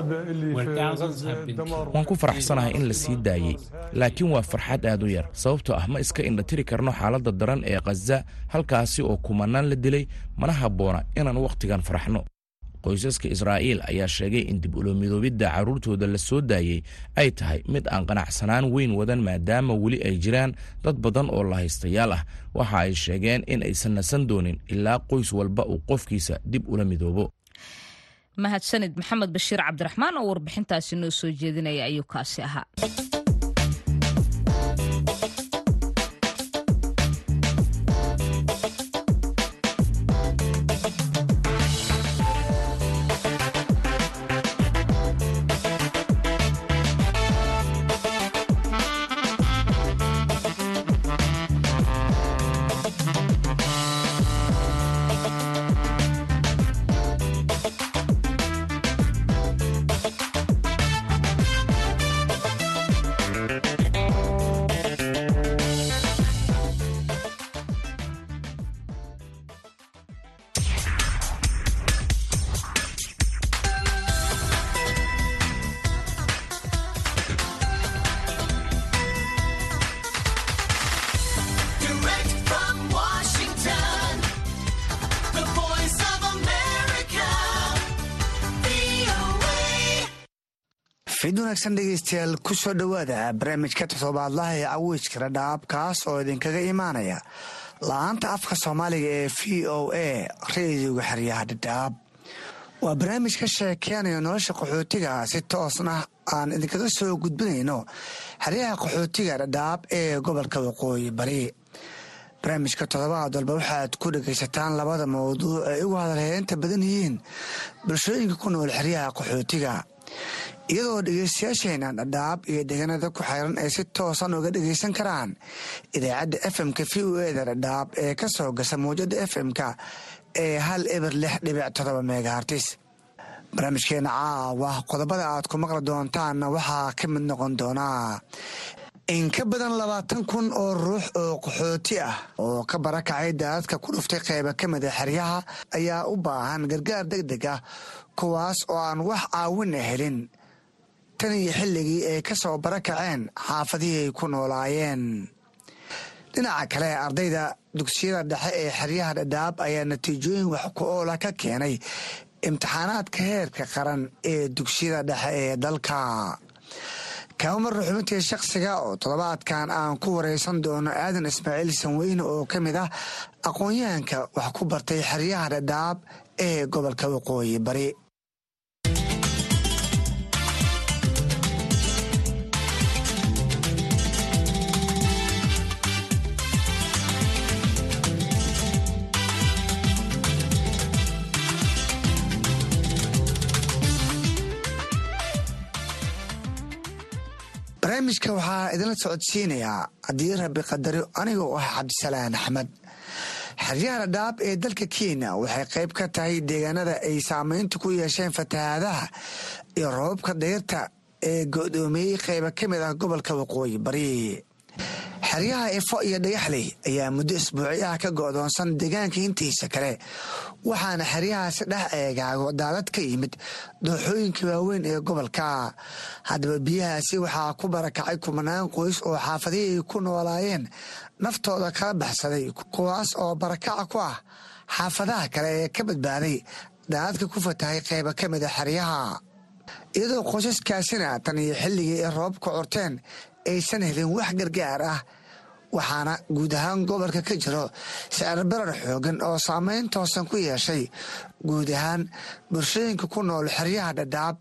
[SPEAKER 8] where thousands have been killed.
[SPEAKER 6] waan ku faraxsanahay in la sii daayey laakiin waa farxad aad u yar sababtoo ah ma iska indhatiri karno xaaladda daran ee khaza halkaasi oo kumanaan la dilay mana habboona inaan wakhtigan faraxno qoysaska israa'iil ayaa sheegay in dib ulomidoobidda carruurtooda la soo daayey ay tahay mid aan qanacsanaan weyn wadan maadaama weli ay jiraan dad badan oo lahaystayaal ah. Waxa ay sheegeen in aysan nasan doonin ilaa qoys walba uu qofkiisa dib ula midoobo.
[SPEAKER 1] Mahadsanid maxamed bashiir cabdiraxmaan oo warbixintaasi noo soo jeedinaya ayuu kaasi ahaa
[SPEAKER 9] wanaagsan dhegeystayaal ku soo dhowaada barnaamijka toddobaadlaha ee cawiijka dhadhaab kaas oo idinkaga imaanaya. La'aanta afka soomaaliga ee v o a rediyoga xeryaha dhadhaab. Waa barnaamij ka sheekeynayo nolosha qaxootiga si toosna aan idinkaga soo gudbinayno xeryaha qaxootiga dhadhaab ee gobolka waqooyi bari. Barnaamijka toddobaad walba waxaad ku dhegaysataan labada mawduuc ay ugu hadalheynta badan yihiin bulshooyinka ku nool xeryaha qaxootiga iyadoo dhegeystayaasheena dhadhaab iyo deegaanada ku xeyran ay si toosan uga dhegaysan karaan. Idaacadda fm-ka v o eda dhadhaab ee ka soo gasa mawjada fm-ka ee hal eber lix dhibic todoba megahartis barnaamijkeena caawa qodobada aad ku maqli doontaanna waxaa ka mid noqon doonaa in ka badan labaatan kun oo ruux oo qaxooti ah oo ka barakacay daadadka ku dhuftay qeyba ka mida xeryaha ayaa u baahan gargaar deg deg ah kuwaas oo aan wax caawina helin tan iyo xilligii ay ka soo barakaceen xaafadihii ay ku noolaayeen. Dhinaca kale ardayda dugsiyada dhexe ee xeryaha dhadhaab ayaa natiijooyin wax ku oola ka keenay imtixaanaadka heerka qaran ee dugsiyada dhexe ee dalka. Kama marra xubintii oo toddobaadkan aan ku wareysan doono aadan ismaaciil sanweyne oo ka mid ah aqoon-yahanka wax ku bartay xeryaha dhadhaab ee gobolka waqooyi bari barnaamijka waxaa idinla socodsiinayaa haddii rabbi qadaro anigoo ah cabdisalaan axmed. Xeryaha dhadhaab ee dalka kenya waxay qayb ka tahay deegaanada ay saameynta ku yeesheen fatahaadaha iyo roobabka dayrta ee go'doomiyey qayba ka mid ah gobolka waqooyi bari xeryaha ifo iyo dhagaxley ayaa muddo isbuuci ah ka go'doonsan deegaanka intiisa kale waxaana xeryahaasi dhex eegaago daadad ka yimid dooxooyinka waaweyn ee gobolka. Haddaba biyahaasi waxaa ku barakacay kumanaan qoys oo xaafadihii ay ku noolaayeen naftooda kala baxsaday kuwaas oo barakaca ku ah xaafadaha kale ee ka badbaaday. Daadadka ku fatahay qayba ka mida xeryaha iyadoo qoysaskaasina tan iyo xilligii ay roobka curteen aysan helin wax gargaar ah waxaana guud ahaan gobolka ka jiro sicir barar xoogan oo saameyn toosan ku yeeshay. Guud ahaan bulshooyinka ku nool xeryaha dhadhaab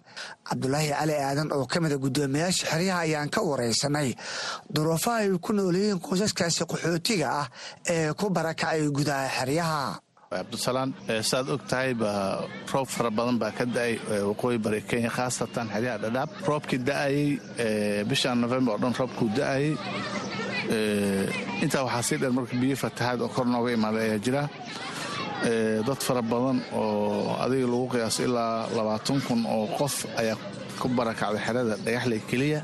[SPEAKER 9] cabdulaahi cali aadan oo ka mida guddoomiyaasha xeryaha ayaan ka wareysanay. Duruufaha ay ku noolyihiin qoysaskaasi qaxootiga ah ee ku barakacay gudaha xeryaha
[SPEAKER 10] cabdisalaan saaad og tahay ba roob fara badan baa ka da'ay waqooyi bari kenya khaasatan xeryaha dhadhaab roobkii da'ayey bishan november oo dhan roobkuu da'ayey intaa waxaa sii dheer marka biyo fatahaad oo kor nooga imaaday ayaa jira. Dad fara badan oo adiga lagu qiyaaso ilaa labaatan kun oo qof ayaa ku barakacday xerada dhagaxley keliya.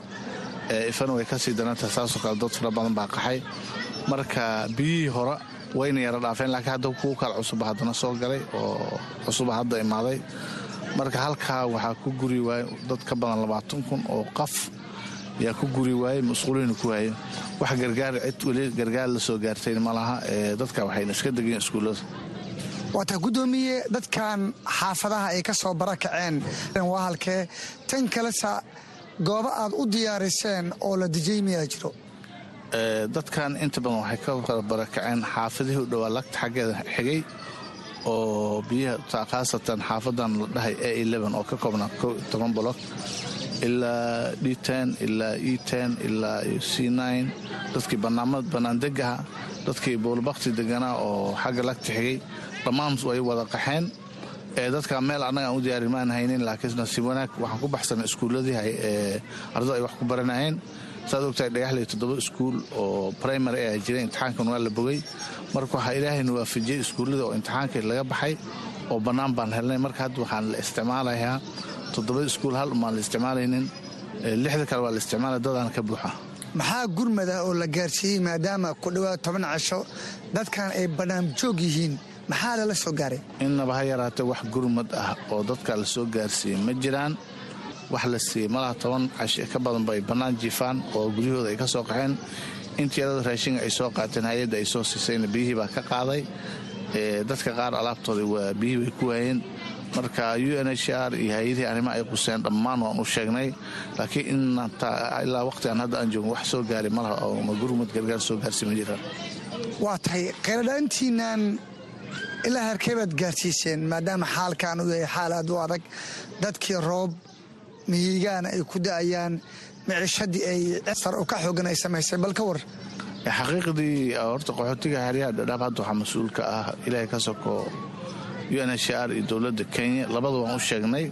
[SPEAKER 10] Ifana way ka sii darantahay saasoo kale dad fara badan baa qaxay. Marka biyihii hore wayna yara dhaafeen laakiin hadda kuwa kale cusuba haddana soo galay oo cusuba hadda imaaday. Marka halkaa waxaa ku guri waayey dad ka badan labaatan kun oo qof yaa ku guri waayey masquuliina ku waayeen wax gargaar cid weli gargaar la soo gaartayn ma laha dadka waxayna iska degeen iskuullada
[SPEAKER 9] waataa guddoomiye dadkan xaafadaha ay ka soo barakaceen. Waa halkee tan kalesa goobo aad u diyaariseen oo la dejiyey miyaa jiro
[SPEAKER 10] dadkan inta badan waxay ka barakaceen xaafadihii u dhowaa lagta xaggeeda xigay oo biyaha khaasatan xaafadan la dhahay a oo ka koobnaa toban bolog ilaa d ilaa e ilaa c dadkii banaandegaha dadkii boolbakti deganaa oo xagga lagta xigay dhammaan way wada qaxeen. Dadka meel annaga aan u diyaarin maan haynin laakiin nasiib wanaag waxaan ku baxsanay iskuulladii ardada ay wax ku baranayeen saad ogtahay dhagaxley toddoba iskuul oo primary ayaa jiray imtixaankan waa la bogay. Marka waxaa ilaahayna waafajiyey iskuullada oo imtixaankii laga baxay oo bannaan baan helnay. Marka hadda waxaan la isticmaalayaa toddoba iskuul hal umaan la isticmaalaynin lixda kale waa la isticmaalaya dadaan ka buuxa.
[SPEAKER 9] Maxaa gurmada oo la gaarsiiyey maadaama ku dhowaad toban casho dadkan ay bannaanjoog yihiin? Maxaa lala soo gaaray?
[SPEAKER 10] Innaba ha yaraatee wax gurmad ah oo dadka la soo gaarsiiyey ma jiraan wax la siiyey malaha toban cashe ka badan ba ay bannaan jiifaan oo guryahooda ay ka soo qaxeen intii yarada raashinga ay soo qaateen hay'adda ay soo siisayna biyihii baa ka qaaday. Dadka qaar alaabtooda waa biyihii bay ku waayeen. Marka u n h r iyo hay'adihii arrimaha ay quseen dhammaan waan u sheegnay. Laakiin inilaa waqtigan hadda aan joogin wax soo gaari malaha oo magurmad gargaar soo gaarsi jiraan.
[SPEAKER 9] Waa tahay kheyradhaantiinan ilaa harkeebaad gaarsiiseen maadaama xaalkan uu yahay xaal aad u adag. Dadkii roob mihigaana ay ku da'ayaan micishadii ay sar ka xoogan ay samaysay. Bal ka war.
[SPEAKER 10] Xaqiiqdii horta qaxootiga haryaha dhadhaab hadda waxaa mas'uul ka ah ilaahay ka soko u n h r iyo dowladda kenya. Labada waan u sheegnay.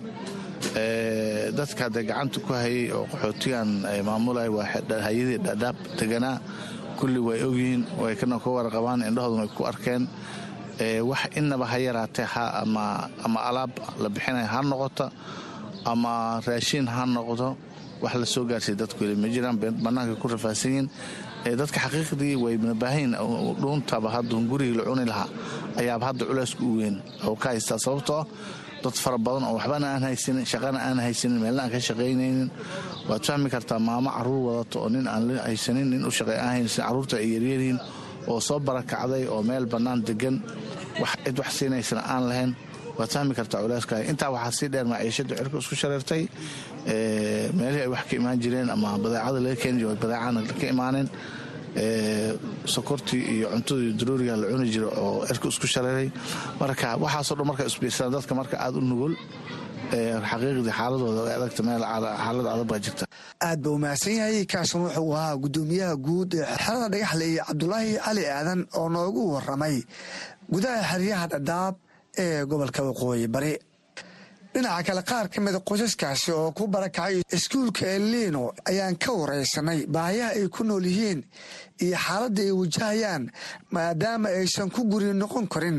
[SPEAKER 10] Dadka hadda gacanta ku hayay oo qaxootigan maamulaya waa hay'adii dhadhaab deganaa kulli way ogyihiin way kana ka warqabaan indhahooduna ku arkeen. Wax inaba ha yaraatee ama alaab la bixinaya ha noqoto ama raashiin ha noqdo wax la soo gaarsiya dadku ma jiraan bannaanka ku rafaahsan yihiin dadka xaqiiqdii wayna baahanyiin dhuuntaba hadda gurigii la cuni lahaa. Ayaaba hadda culeysku u weyn. Oo ka haystaa sababtoo dad fara badan oo waxbana aan haysanin shaqana aan haysanin meelna aan ka shaqaynaynin. Waad fahmi kartaa maamo carruur wadato oo nin aan haysanin nin u shaqey aan haysan carruurta ay yaryaryihiin oo soo barakacday oo meel bannaan degan cid wax siinaysana aan lahayn waad fahmi kartaa culeyska intaa waxaa sii dheer maciishada cirka isku shareertay meelihii ay wax ka imaan jireen ama badeecada laga keeni jiro badeecana ka imaaneen sokortii iyo cuntadii darooriga la cuni jiro oo cirka isku shareeray. Marka waxaasoo dhan marka isbiirsadaan dadka marka aada u nugul xaqiiqdii xaaladooda way adagta meel xaalad adag baa jirta.
[SPEAKER 9] Aad ba umahadsan yahay kaasun wuxuu ahaa gudoomiyaha guud xerada dhagaxle iyo cabdulaahi cali aadan oo noogu waramay gudaha xeryaha dhadhaab ee gobolka waqooyi bari. Dhinaca kale qaar ka mida qoysaskaasi oo ku barakacay iskuulka elino ayaan ka waraysanay baahiyaha ay ku nool yihiin iyo xaaladda ay wajahayaan maadaama aysan ku guri noqon karin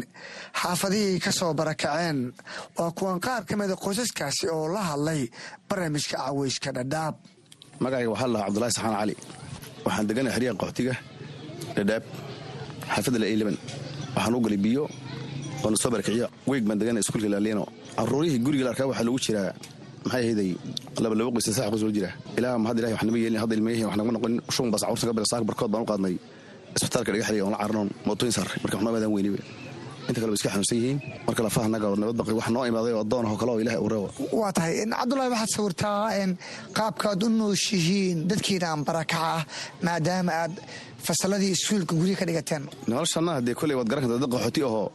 [SPEAKER 9] xaafadihii ka soo barakaceen. Waa kuwan qaar ka mida qoysaskaasi oo la hadlay barnaamijka caweyska dhadhaab.
[SPEAKER 11] Magacayga waxaa lahaa cabdulahi saxaan cali waxaan deganay xeryaha qaxootiga dhadhaab xaafadda lailaban waxaan u galay biyo oona soo barakiciya weeg baan deganay iskuulka laalino caruurihii guriga la arkaa waxaa lagu jiraa maxay ahayday laba laba qoys sax qoys loo jiraa ilaa ma hadda ilahi wax nama yeelin hadda ilmayahin wax nagama noqon shun bas carruurta ka bila saak barkood baan u qaadnay. Isbitaalka dhagaxliya oon la caranoon. Mootooyin saar marka wax noo imaadaan weyniba inta kale iska xanuunsan yihiin. Marka lafaha naga oo nabad baqay wax noo imaaday oo addoon kale oo ilahay uu reebo.
[SPEAKER 9] Waa tahay cabdulahi waxaad sawirtaa qaabkaad u nooshihiin dadkiinaan barakaca ah maadaama aad fasaladii iskuulka gurya ka dhigateen.
[SPEAKER 11] Noloshanna haddee koley waad garan kartaa dad qaxooti ahoo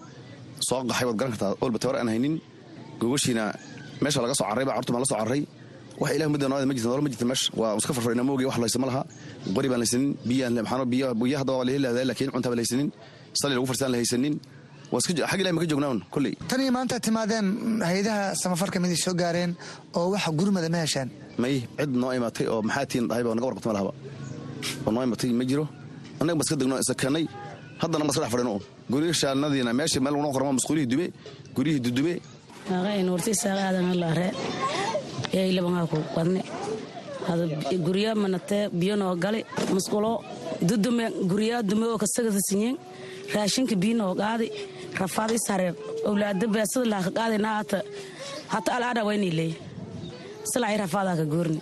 [SPEAKER 11] soo qaxay waad garan kartaa. Olba tawar aan haynin. Gogashiina meesha laga soo carray baa carurta baan la soo carray. Wax ilah mudda noolada ma jirta nolol ma jirta meesha waa iska farfarina moogiya wax laysa ma laha qori baan laysanin biyaan maxaano biyo biyo hadda waa la heli lahdaa laakiin cunta baan laysanin sali lagu farsaan la haysanin. Xag ilahi ma ka kolley
[SPEAKER 9] tan iyo maanta timaadeen hay'adaha samafalka miday soo gaareen oo waxa gurmada ma heshaan
[SPEAKER 11] may cid noo imaatay oo maxaa tiin dhahayba naga warqabta ma lahaba. Oo noo imaatay ma jiro. Annaga iska degno isakanay haddana iska dhex fadhino un guriyashaanadiina meesha meel lagu qorma masquulihii dume guryihii dudume
[SPEAKER 12] aanuurtisaaqaadanalaare yaylabangaa ku badne gurya manate biyanoo gali musqulo dudume guryaa dume oo kasagasa sinyeen raashinka biyanoo qaadi rafaad is hareer owlaada beesada laha ka qaadi naata hata alaadha waynay leey silacay rafaadaa ka goorni.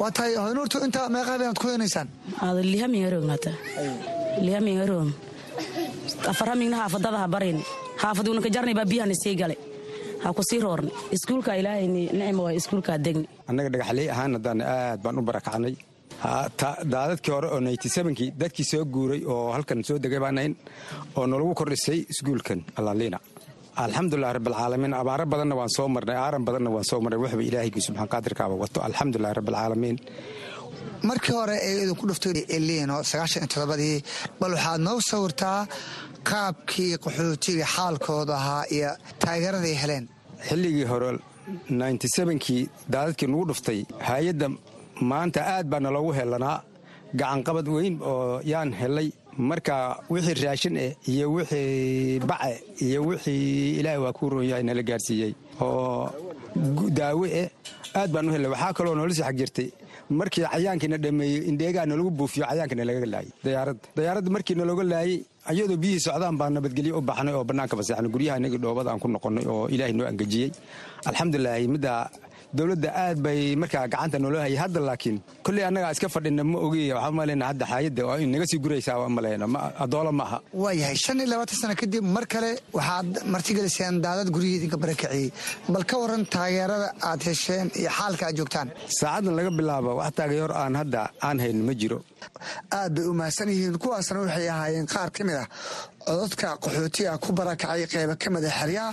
[SPEAKER 9] Waa tahay hoynuurtu intaa meeqaa inaad ku heenaysaan
[SPEAKER 12] ada lihamingarognata lihamingaroon afarhamingna haafadadaha barin. Haafaduna ka jarnay baa biyahana sii gale. Ha ku sii iskuulka ilaahayni nicma waa iskuulkaa degni.
[SPEAKER 13] Annaga dhagaxley ahaan haddaan aad baan u barakacnay daadadkii hore oo naytisebankii dadkii soo guuray oo halkan soo degay baanayn oo nalagu kordhisay iskuulkan alaliina alxamdulilah rabbilcaalamiin abaaro badanna waan soo marnay aaran badanna waan soo marnay waxba ilaahaygi subxaan qaadirkaaba wato alxamdulilah rabbilcaalamiin
[SPEAKER 9] markii hore idinku dhuftay elino sagaashan iyo todobadii bal waxaad noo sawirtaa qaabkii qaxootiga xaalkooda ahaa iyo taageeraday heleen
[SPEAKER 13] xilligii hore kii daadadkii nugu dhuftay hay'adda maanta aad baa naloogu helanaa gacanqabad weyn oo yaan helay. Marka wixii raashin eh iyo wixii bace iyo wixii ilaahay waa kuu roon yahay nala gaarsiiyey oo daawe eh aad baan u helnay waxaa kaloo noola sii xag jirtay markii cayaankiina dhameeyey indheegaa nalagu buufiyo cayaanka nalaga laayay. Dayaaradda. Dayaaradda markii nalooga laayay ayadoo biyihii socdaan baa nabadgelyo u baxnay oo bannaanka faseexnay guryaha inagii dhoobada aan ku noqonnay oo ilaahay noo angejiyey. Alxamdulilaahi middaa dowladda aad bay markaa gacanta noola hayay. Hadda laakiin kolley annagaa iska fadhina ma ogiy waxaa maleyna hadda xaayadda waa in naga sii guraysaa waa maleyna adoola ma aha.
[SPEAKER 9] Waayahay shan iyo labaatan sano kadib mar kale waxaad martigeliseen daadad guryihii idinka barakiciyey. Bal ka waran taageerada aad hesheen iyo xaalka aad joogtaan.
[SPEAKER 13] Saacaddan laga bilaabo wax taageero aan hadda aan hayn ma jiro
[SPEAKER 9] aad bay u mahadsan yihiin. Kuwaasna waxay ahaayeen qaar ka mid ah codadka qaxootiga ku barakacay qayba ka mid a xeryaha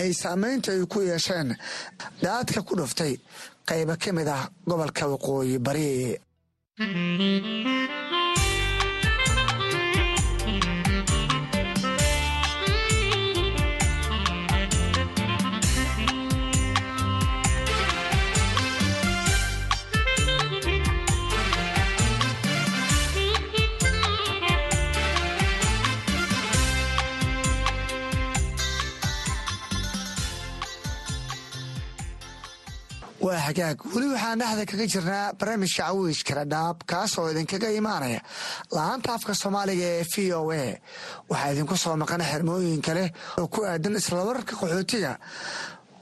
[SPEAKER 9] ay saamaynta ay ku yeesheen. Daadka ku dhuftay qayba ka mid ah gobolka waqooyi bari waa xagaag weli waxaan dhexda kaga jirnaa barnaamijka cawiiskala dhaab kaas oo idinkaga imaanaya la'aanta afka soomaaliga ee v o a. Waxaa idinku soo maqana xirmooyin kale oo ku aadan islawararka qaxootiga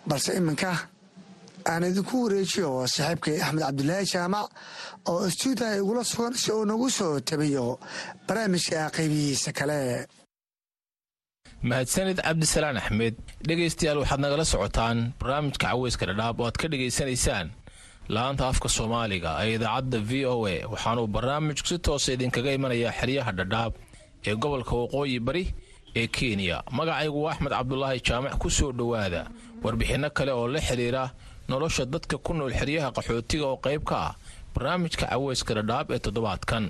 [SPEAKER 9] balse iminka aan idinku wareejiyo saaxiibkay axmed cabdulaahi jaamac oo istuudiyaha igula sugan si uu nagu soo tabiyo barnaamijka qaybihiisa kale
[SPEAKER 14] mahadsanid cabdisalaan axmed dhegaystayaal waxaad nagala socotaan barnaamijka caweyska dhadhaab oo aad ka dhegaysanaysaan. La'aanta afka soomaaliga ee idaacadda v o a waxaanuu barnaamijku si toosa idinkaga imanayaa xeryaha dhadhaab ee gobolka waqooyi bari ee kenya. Magacaygu waa axmed cabdulaahi jaamac ku soo dhowaada warbixinno kale oo la xidhiira nolosha dadka ku nool xeryaha qaxootiga oo qayb ka ah barnaamijka caweyska dhadhaab ee toddobaadkan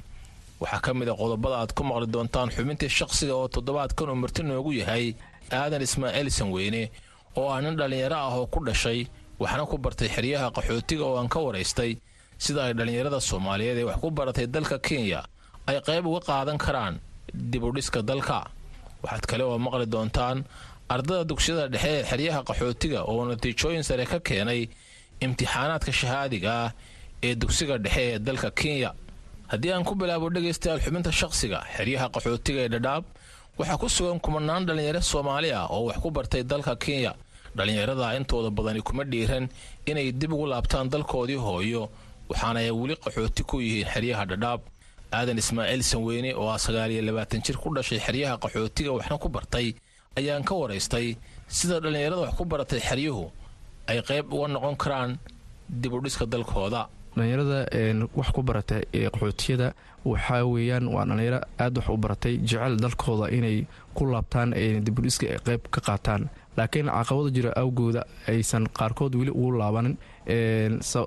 [SPEAKER 14] waxaa ka mid a qodobada aad ku maqli doontaan xubintii shaqsiga oo toddobaadkan uu marti noogu yahay aadan ismaaciil sanweyne oo ah nin dhallinyaro ah oo ku dhashay waxna ku bartay xeryaha qaxootiga oo aan ka waraystay sida ay dhallinyarada soomaaliyeed ee wax ku baratay dalka kenya ay qayb uga qaadan karaan dibudhiska dalka. Waxaad kale oo maqli doontaan ardada dugsiyada dhexe ee xeryaha qaxootiga oo natiijooyin sare ka keenay imtixaanaadka shahaadiga ah ee dugsiga dhexe ee dalka kenya haddii aan ku bilaabo dhegaystayaal xubinta shaqsiga xeryaha qaxootiga ee dhadhaab waxaa ku sugan kumanaan dhallinyaro soomaali ah oo wax ku bartay dalka kenya. Dhallinyarada intooda badani kuma dhiiran inay dib ugu laabtaan dalkoodii hooyo waxaana ay weli qaxooti ku yihiin xeryaha dhadhaab. Aadan ismaaciil sanweyne oo ah sagaaliyo labaatan jir ku dhashay xeryaha qaxootiga waxna ku bartay ayaan ka waraystay sida dhallinyarada wax ku baratay xeryuhu ay qayb uga noqon karaan dibudhiska dalkooda
[SPEAKER 15] dhallinyarada wax ku barata ee qaxootiyada waxaa weeyaan waa dhallinyaro aad wax u baratay jecel dalkooda inay ku laabtaan dibudhiska ay qayb ka qaataan. Laakiin caqabada jira awgooda aysan qaarkood weli ugu laabanin.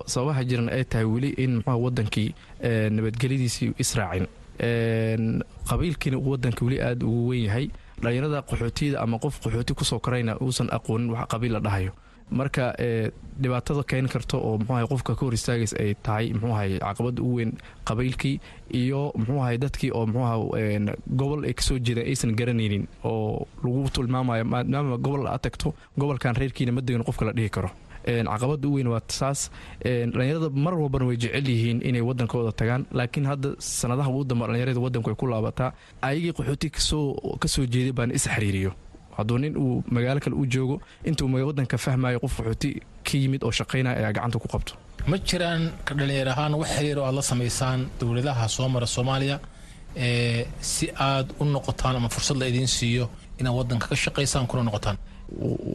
[SPEAKER 15] Sababaha jiran ay tahay weli in mxua wadankii nabadgelyadiisii israacin. Qabiilkiina wadanka weli aad ugu wen yahay. Dhallinyarada qaxootiyada ama qof qaxooti ku soo korayna uusan aqoonin wax qabiil la dhahayo marka dhibaatada keeni karta oo mxuaha qofka ka hor istaagays ay tahay mxuahay caqabada u weyn qabiilkii iyo mxuahay dadkii oo mxuaha gobol ay ka soo jeedeen aysan garanaynin oo lagu tilmaamayo maadaama gobol aad tagto gobolkan reerkiina ma degan qofka la dhihi karo. Caqabada u weyn waa saas dhallinyarada mar walbana way jecel yihiin inay wadankooda tagaan laakiin hadda sanadaha ugu damba dhallinyarada wadanku ay ku laabataa ayagii qaxooti ka soo jeeday baana is xiriiriyo hadduu nin uu magaalo kale u joogo intuu wadanka fahmayo qof qaxooti ka yimid oo shaqaynaya ayaa gacanta ku qabto.
[SPEAKER 14] Ma jiraan ka dhallinyar ahaan wax xiriir oo aad la samaysaan dowladaha soo mara soomaaliya si aad u noqotaan ama fursad la idiin siiyo inaad wadanka ka shaqaysaan kuna noqotaan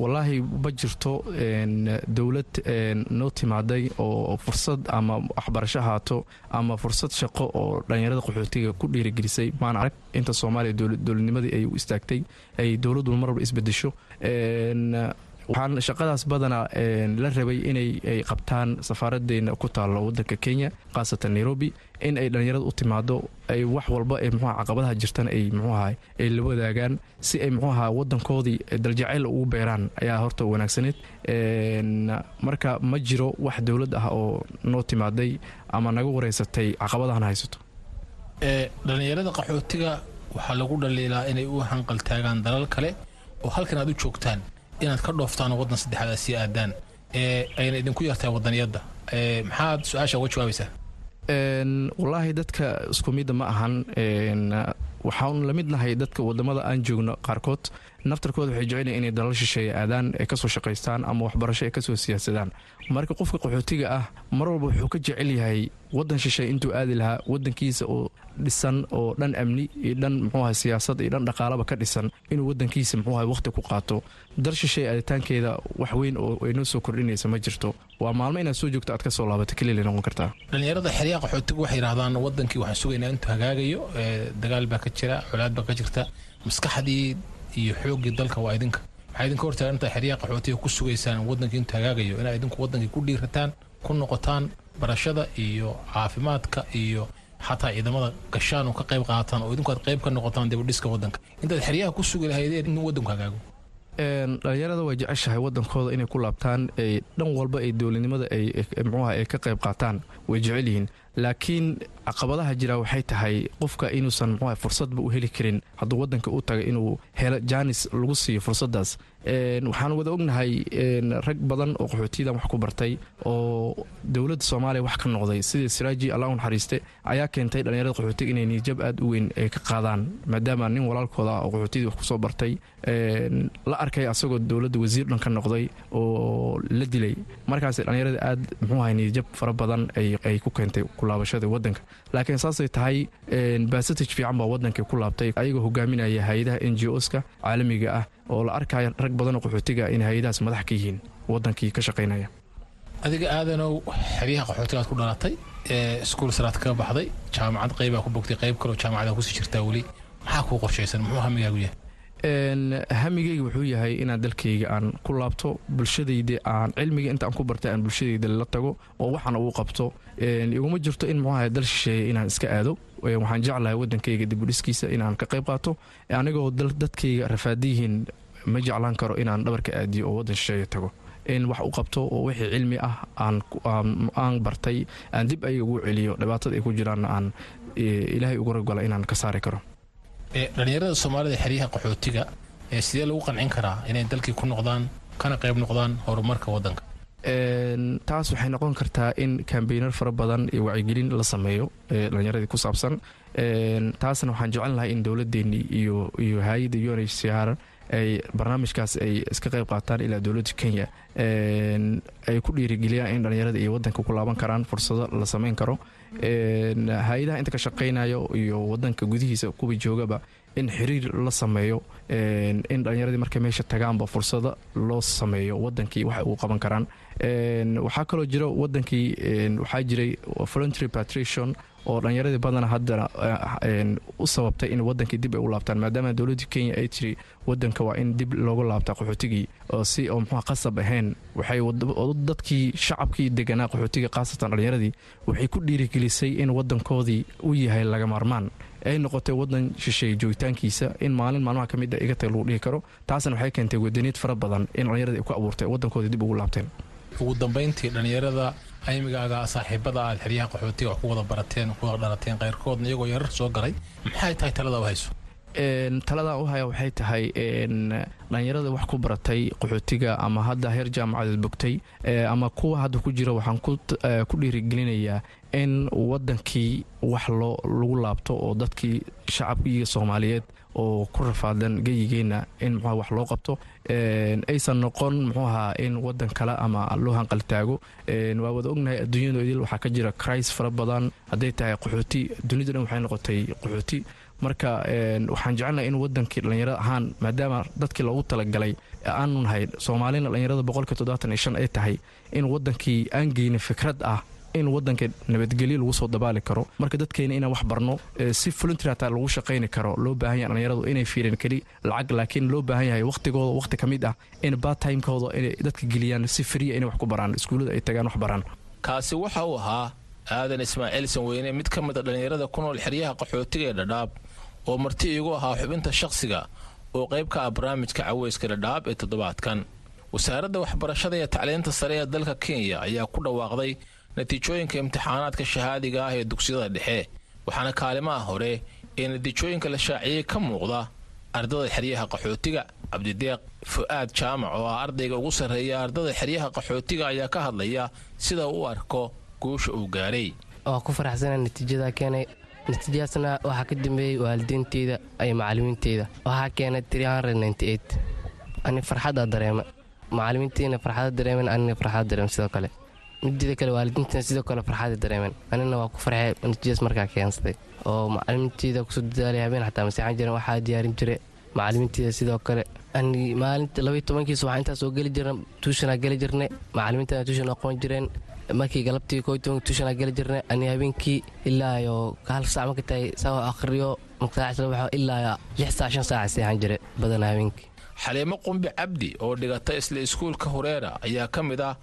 [SPEAKER 15] walaahi ma jirto dowlad noo timaaday oo fursad ama waxbarasho ahaato ama fursad shaqo oo dhallinyarada qaxootiga ku dhiirigelisay. Maan arag inta soomaaliya dowladnimadii ay u istaagtay ay dowladdu mar walba isbedesho waxaan shaqadaas badanaa la rabay inay ay qabtaan safaaradeena ku taalo wadanka kenya khaasatan nairobi in ay dhallinyarada u timaado ay wax walba ee mxuha caqabadaha jirtan ay mxuaha ay la wadaagaan si ay mxuaha wadankoodii daljacayl ugu beeraan ayaa horta wanaagsaneed marka ma jiro wax dowlad ah oo noo timaaday ama naga wareysatay caqabadahan haysato.
[SPEAKER 14] Dhallinyarada qaxootiga waxaa lagu dhaliilaa inay u hanqaltaagaan dalal kale oo halkan aad u joogtaan inaad ka dhooftaan oo waddan saddexaad aad sii aadaan ee ayna idinku yartahay wadaniyadda maxaad su'aasha uga jawaabaysaa?
[SPEAKER 15] Wallaahi dadka isku midda ma ahan. Waxaan la mid nahay dadka waddamada aan joogno qaarkood naftarkooda waxay jecelyihin inay dalal shisheeye aadaan ay ka soo shaqaystaan ama waxbarasho ay ka soo siyaasadaan. Marka qofka qaxootiga ah mar walba wuxuu ka jecel yahay wadan shisheeye intuu aadi lahaa wadankiisa oo dhisan oo dhan amni iyo dhan muxuuaha siyaasad iyo dhan dhaqaalaba ka dhisan inuu wadankiisa muxuuaha waqti ku qaato. Dal shisheeye aaditaankeeda wax weyn oo ay noo soo kordhinaysa ma jirto. Waa maalmo inaad soo joogto aad ka soo laabato keliya noqon kartaa.
[SPEAKER 14] Dhalinyarada xeryaha qaxootiga waxay yidhahdaan wadankii waxaan sugaynaa intuu hagaagayo dagaal baa ka jira colaad baa ka jirta maskaxdii iyo xooggii dalka waa idinka. Maxaa idinka hortaagan intaa xeryaha qaxootiga ku sugaysaan wadankii intuu hagaagayo inaad idinku wadankii ku dhiirataan ku noqotaan barashada iyo caafimaadka iyo xataa ciidamada gashaan oo ka qayb qaataan oo idinku aad qayb ka noqotaan dibadhiska wadanka intaad xeryaha ku sugi lahaydeen in wadanku hagaago
[SPEAKER 15] dhalinyarada way jeceshahay wadankooda inay ku laabtaan dhan walba ay dowladnimada mxuuha ay ka qayb qaataan way jecel yihiin. Laakiin caqabadaha jira waxay tahay qofka inuusan mxuuha fursadba u heli karin. Hadduu wadanka u taga inuu helo jaanis lagu siiyo fursaddaas waxaan wada ognahay rag badan oo qaxootiyadan wax ku bartay oo dowladda soomaaliya wax ka noqday. Sidii siraaji allah naxariiste ayaa keentay dhalinyarada qaxootiga inay niyajab aad u weyn ay ka qaadaan maadaama nin walaalkooda ah oo qaxootiyadii wax ku soo bartay la arkay asagoo dowladda wasiir dhan ka noqday oo la dilay. Markaas dhalinyarada aad muxuuaha niyajab fara badan ay ku keentay kulaabashada wadanka laakiin saasay tahay basatage fiican baa wadankii ku laabtay ayagoo hogaaminaya hay'adaha n g oska caalamiga ah oo la arkaya rag badanoo qaxootiga in hay'adahaas madax ka yihiin wadankii ka shaqaynaya.
[SPEAKER 14] Adiga aadanow xeryaha qaxootigaad ku dhalatay iskuul saraad kaga baxday jaamacad qaybaa ku bogtay qayb kaloo jaamacada ku sii jirtaa weli. Maxaa kuu qorshaysan? Muxuu hamigaagu yahay?
[SPEAKER 15] Hamigeyga wuxuu yahay inaan dalkayga aan ku laabto bulshadayda aan cilmiga inta aan ku bartay aan bulshadayda la tago oo waxaan uu qabto iguma jirto in muxuaha dal shisheeye inaan iska aado. Waxaan jeclahay wadankayga dibudhiskiisa inaan ka qayb qaato. Anigoo dadkayga rafaadiyihiin ma jeclaan karo inaan dhabarka aadiyo oo wadan shisheeye tago. In wax u qabto oo wixii cilmi ah aan bartay aan dib ayaga ugu celiyo dhibaatada ay ku jiraanna aan ilaahay ugu ragala inaan ka saari karo.
[SPEAKER 14] Dhalinyarada soomaalida xeryaha qaxootiga sidee lagu qancin karaa inay dalkii ku noqdaan kana qayb noqdaan horumarka wadanka
[SPEAKER 15] taas waxay noqon kartaa in kambeynar fara badan iyo wacyigelin la sameeyo dhalinyaradii ku saabsan. Taasna waxaan jecel lahay in dowladeenii iyo iyo hay'adda u n h c r ay barnaamijkaas ay iska qayb qaataan ilaa dowladda kenya. Ay ku dhiirigeliyaan in dhalinyarada iyo wadanka ku laaban karaan fursado la sameyn karo. Hay'adaha inta ka shaqaynayo iyo wadanka gudihiisa kuwa joogaba in xiriir la sameeyo in dhalinyaradii markay meesha tagaanba fursado loo sameeyo wadankii waxa uu qaban karaan. Waxaa kaloo jira wadankii waxaa jiray voluntary patrition oo dhallinyaradii badana haddana u sababtay in wadankii dib ay u laabtaan maadaama dowladda kenya ay tiri wadanka waa in dib loogu laabtaa qaxootigii oo si oo muxua qasab ahayn. Waxay dadkii shacabkii deganaa qaxootiga khaasatan dhallinyaradii waxay ku dhiirigelisay in wadankoodii u yahay laga maarmaan ay noqotay wadan shisheeye joogitaankiisa in maalin maalmaha ka mid a iga tag lagu dhihi karo. Taasna waxay keentay wadaniid fara badan in dhallinyaradii ay ku abuurtay wadankoodii dib ugu laabteen.
[SPEAKER 14] Ugu dambayntii dhallinyarada aymigaaga saaxiibada aad xeryaha qaxootiga wax ku wada barateen ku wada dhalateen qayrkoodna iyagoo yarar soo galay maxay tahay talada u hayso?
[SPEAKER 15] Taladaa u haya waxay tahay dhallinyarada wax ku baratay qaxootiga ama hadda heer jaamacadeed bogtay ama kuwa hadda ku jira waxaan ku dhiirigelinayaa in wadankii wax lagu laabto oo dadkii shacabkii soomaaliyeed oo ku rafaadan geyigeenna in muxua wax loo qabto aysan noqon muxuu ahaa in wadan kale ama loo hanqaltaago waa wada ognahay adduunyadu idil waxaa ka jira cris fara badan hadday tahay qaxooti dunida dhan waxay noqotay qaxooti. Marka waxaan jecelnahay in wadankii dhallinyarada ahaan maadaama dadkii loogu talagalay aanu nahay soomaalina dhallinyarada boqolkii toddobaatan iyo shan ay tahay in wadankii aan geyna fikrad ah in wadanka nabadgelyo lagu soo dabaali karo. Marka dadkeena inaan wax barno si voluntary hataa lagu shaqayni karo loo baahan yahay dhallinyaradu inay fiireen keli lacag laakiin loo baahan yahay waqtigooda waqti ka mid ah in batimekooda inay dadka geliyaan si fariya inay wax ku baraan iskuullada ay tagaan wax baraan.
[SPEAKER 14] Kaasi waxa uu ahaa aadan ismaaciil sanweyne mid ka mid a dhallinyarada ku nool xeryaha qaxootiga ee dhadhaab oo marti iigu ahaa xubinta shakhsiga oo qayb ka ah barnaamijka caweyska dhadhaab ee toddobaadkan. Wasaaradda waxbarashada iyo tacliinta sare ee dalka kenya ayaa ku dhawaaqday natiijooyinka imtixaanaadka shahaadiga ah ee dugsiyada dhexe waxaana kaalimaha hore ee natiijooyinka la shaaciyey ka muuqda ardada xeryaha qaxootiga. Cabdideeq fu'aad jaamac oo ah ardayga ugu sarreeya ardada xeryaha qaxootiga ayaa ka hadlaya sida u arko guusha uu gaaray.
[SPEAKER 16] Waa ku faraxsana natiijada keenay. Natiijadaasna waxaa ka dambeeyey waalidiinteyda iyo macalimiinteyda waxaa keenay ani farxaddaa dareema macalimiinteyna farxada dareemen anina farxada dareem sidoo kale mideeda kale waalidiintana sidoo kale farxada dareemen anina waa ku farxay natiijadaas markaa keensaday oo macalimiinteyda ku soo dadaalay habeen xataa maseexan jiren waxaa diyaarin jire macalimiinteyda sidoo kale. Maalinta labaiy tobankiis waxaa intaas oo geli jirna tuushanaa geli jirnay. Macalimiintana tuushan aqoon jireen. Markii galabtii koo tobanki tuushanaa geli jirnay. Ani habeenkii ilaa iyo hal saac marka tahay saa akhriyo markasaac ilaa lix saac shan saaca seexan jire badan habeenkii.
[SPEAKER 14] Xaliimo qumbi cabdi oo dhigata isla iskuulka hureera ayaa ka mid ah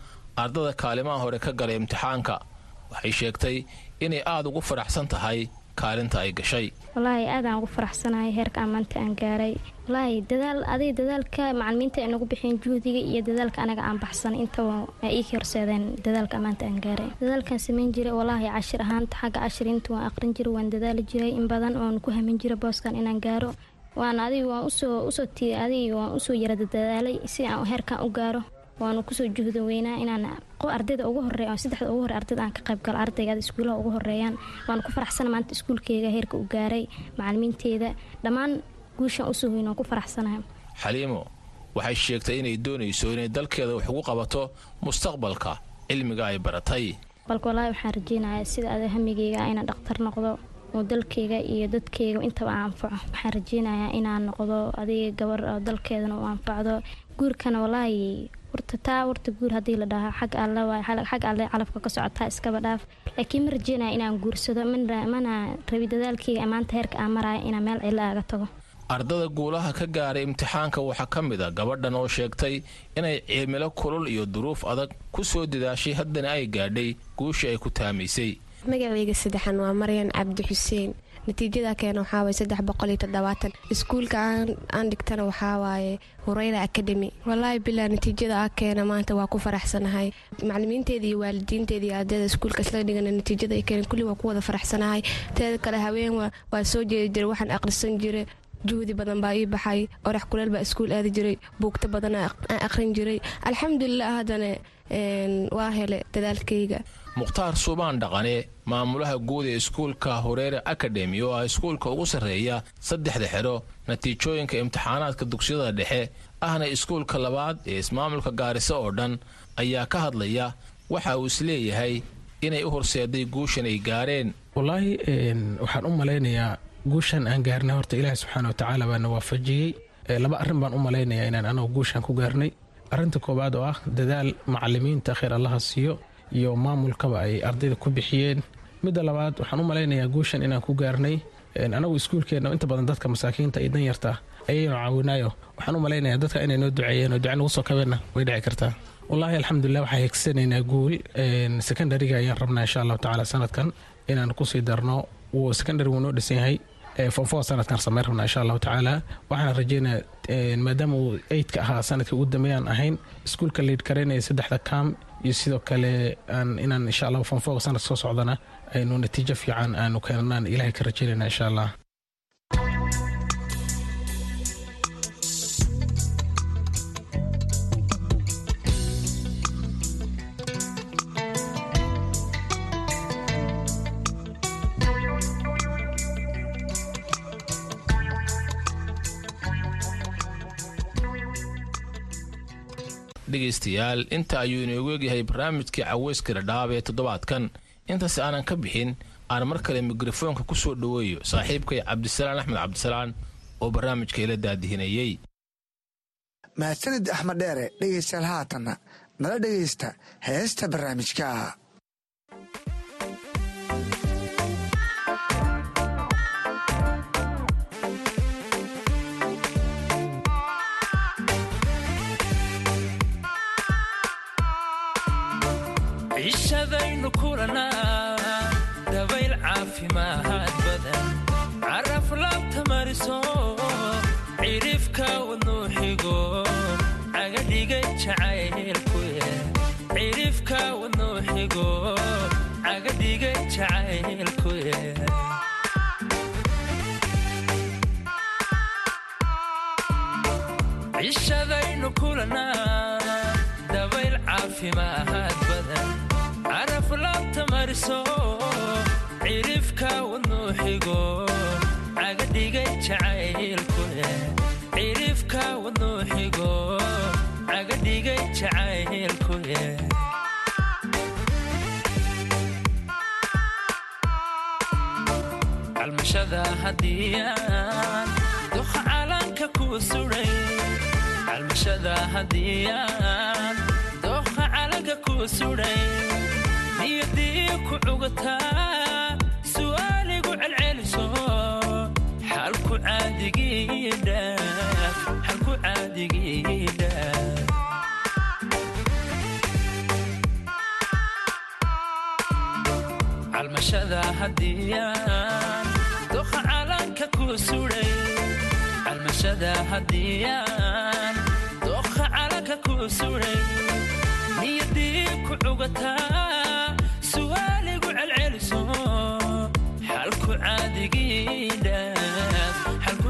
[SPEAKER 14] ardada kaalimaha hore ka galay imtixaanka. Waxay sheegtay inay aada ugu faraxsan tahay kaalinta ay gashay.
[SPEAKER 17] Walaahi aadaan ugu faraxsanahay heerka ammaanta aan gaaray. Walaahi dadaal aday dadaalka macalimiinta ay nagu bixiyeen juhdiga iyo dadaalka anaga aan baxsan. Intaba ay ii horseedeen dadaalka ammaanta aan gaaray. Dadaalkaan samayn jiray walaahi cashir ahaanta xagga cashirinta waan aqrin jiray waan dadaali jiray. In badan oon ku hamin jiray booskan inaan gaaro. Waan adig waan u soo u soo ti adig waan u soo yara dadaalay si aan heerkan u gaaro waanu ku soo juhda weynaa inaan ardayda ugu horreeya saddexda ugu horey ardayda aan ka qayb galo ardayga iskuulaha ugu horeeyaan waanu ku faraxsana maanta iskuulkeyga heerka u gaaray macalimiinteeda. Dhammaan guushaan u soo weyn waan ku faraxsanahay.
[SPEAKER 14] Xaliimo waxay sheegtay inay doonayso inay dalkeeda wax ugu qabato mustaqbalka cilmiga ay baratay.
[SPEAKER 17] Balka walaahi waxaan rajeynayaa sida ada hamigeyga inaan dhaktar noqdo oo dalkeyga iyo dadkeyga intaba aan anfaco. Waxaan rajeynayaa inaan noqdo adiga gabar dalkeedana u anfacdo. Guurkana walaahi warta taa warta guur haddii la dhahaa xag alle waay xag alle calafka ka socotaa iskaba dhaaf. Laakiin ma rajeynaya inaan guursado mana rabi dadaalkeyga maanta heerka aan maraya inaan meel cilo aaga tago.
[SPEAKER 14] Ardada guulaha ka gaaray imtixaanka waxaa ka mid a gabadhan oo sheegtay inay cimilo kulul iyo duruuf adag ku soo dadaashay haddana ay gaadhay guushii ay ku taamaysay
[SPEAKER 18] magacayga saddexan waa maryan cabdi xuseen natiijada keena waxaawaye saddex boqol iyo toddobaatan. Iskuulka aan dhigtana waxaawaaye hureyra academy. Walaahi bilaa natiijada a keena maanta waa ku faraxsanahay. Macalimiinteeda iyo waalidiinteeda iyo ardayda iskuulka isla dhigana natiijada ay keeneen. Kulli waa ku wada faraxsanahay. Teeda kale haween waa soo jeedi jiray waxaan aqrisan jiray. Juhdi badan baa ii baxay. Orax kuleel baa iskuul aadi jiray. Buugta badan aqrin jiray. Alxamdulilah haddana waa hele dadaalkayga
[SPEAKER 14] mukhtaar suubaan dhaqane maamulaha guud ee iskuulka horeere akademi oo ah iskuulka ugu sarreeya saddexda xidho natiijooyinka imtixaanaadka dugsiyada dhexe ahna iskuulka labaad ee ismaamulka gaariso oo dhan ayaa ka hadlaya waxa uu is leeyahay inay u horseeday guushan ay gaareen.
[SPEAKER 19] Wallaahi waxaan u malaynayaa guushan aan gaarnay horta ilaahi subxaana watacaala baana waafajiyey. Laba arrin baan u malaynayaa inaan anagu guushan ku gaarnay. Arrinta koowaad oo ah dadaal macalimiinta kheyr allaha siiyo iyo maamulkaba ay ardayda ku bixiyeen. Midda labaad waxaan u malaynayaa guushan inaan ku gaarnay anagu iskuulkeenna inta badan dadka masaakiinta iyo danyarta ayaynu caawinaayo. Waxaan u malaynayaa dadka inay noo duceeyeen oo duca nagu soo kabeenna way dhici kartaa. Wallaahi alxamdulilah waxaan heegsanaynaa guul. Secondariga ayaan rabnaa insha allahu tacaala sanadkan inaan ku sii darno. Wuu wuu noo dhisan yahay fonfo sanadkan samayn rabnaa insha allahu tacaala. Waxaan rajeynaya maadaama uu eydka ahaa sannadkii ugu dambeeyaan ahayn iskuulka liid karaynaya saddexda kam iyo sidoo kale inaan insha allah fonfoga sanadka soo socdana aynu natiijo fiican aanu keenanaan ilahay ka rajeynayna insha allah
[SPEAKER 14] dhegaystayaal inta ayuu inoogu egyahay barnaamijkii caweyska dhadhaab ee toddobaadkan. Intaas aanan ka bixin aan mar kale mikrofoonka ku soo dhoweeyo saaxiibkay cabdisalaan axmed cabdisalaan oo barnaamijka ila daadihinayey
[SPEAKER 9] mahadsanid axmed dheere dhegaystayaal haatanna nala dhegaysta heesta barnaamijka
[SPEAKER 20] cishadaynu kulanaa dabayl caafimaad badan. Caraf laabta mariso cirifka wadnuu xigo. Cagadhiga jacaylku cirifka wadnuu xigo. Cagadhiga jacaylku cishadaynu kulanaa dabayl caafimaad jacaylku cirifka wadnuu xigo caga dhigay jacaylku calmashada hadiyaan doqa calanka ku suray. Calmashada hadiyaan doqa calanka ku suray. Niyadii ku cugataa calmashada hadiyaan doqa calanka ku suray calmashada hadiyaan doqa calanka ku suray niyadii ku cugataa su'aaligu celceliso xalku caadigidhaaf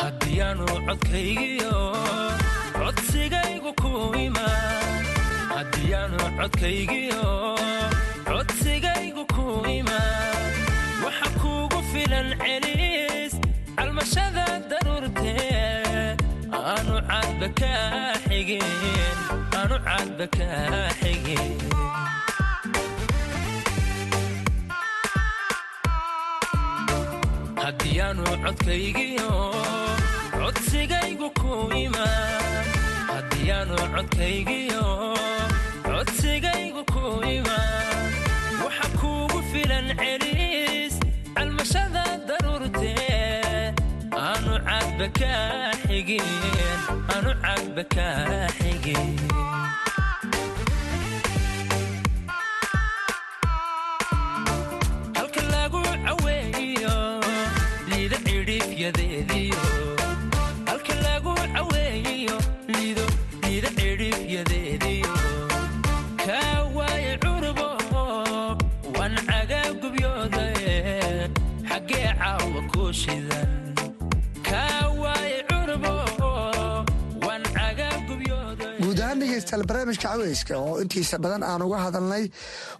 [SPEAKER 20] haddiyaanu codkaygiyo codsigaygu ku imaan. Haddiyaanu codkaygiyo codsigaygu ku imaan. Waxa kuugu filan celis calmashada daruurtee aanu cadba kaa xigin aanu cadba kaa xigin haddiyaanu codkaygiyo codsigaygu ku imaan. Haddiyaanu codkaygiyo codsigaygu ku imaan. Waxa kuugu filan celis calmashada daruurtee aanu cadba kaa xigin aanu cadba
[SPEAKER 9] dhegeystayaal barnaamijka caweyska oo intiisa badan aan uga hadalnay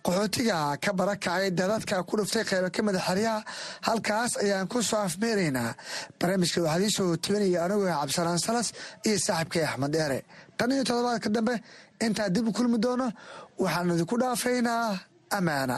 [SPEAKER 9] qaxootiga ka barakacay dadadka ku dhuftay qaybo ka mid a xeryaha halkaas ayaan ku soo afmeeraynaa barnaamijka waxaa ii soo tibinaya anigoo cabdisalaan salas iyo saaxiibkay axmed dheere. Tan iyo toddobaadka dambe intaa dib u kulmi doono waxaan idinku dhaafaynaa ammaana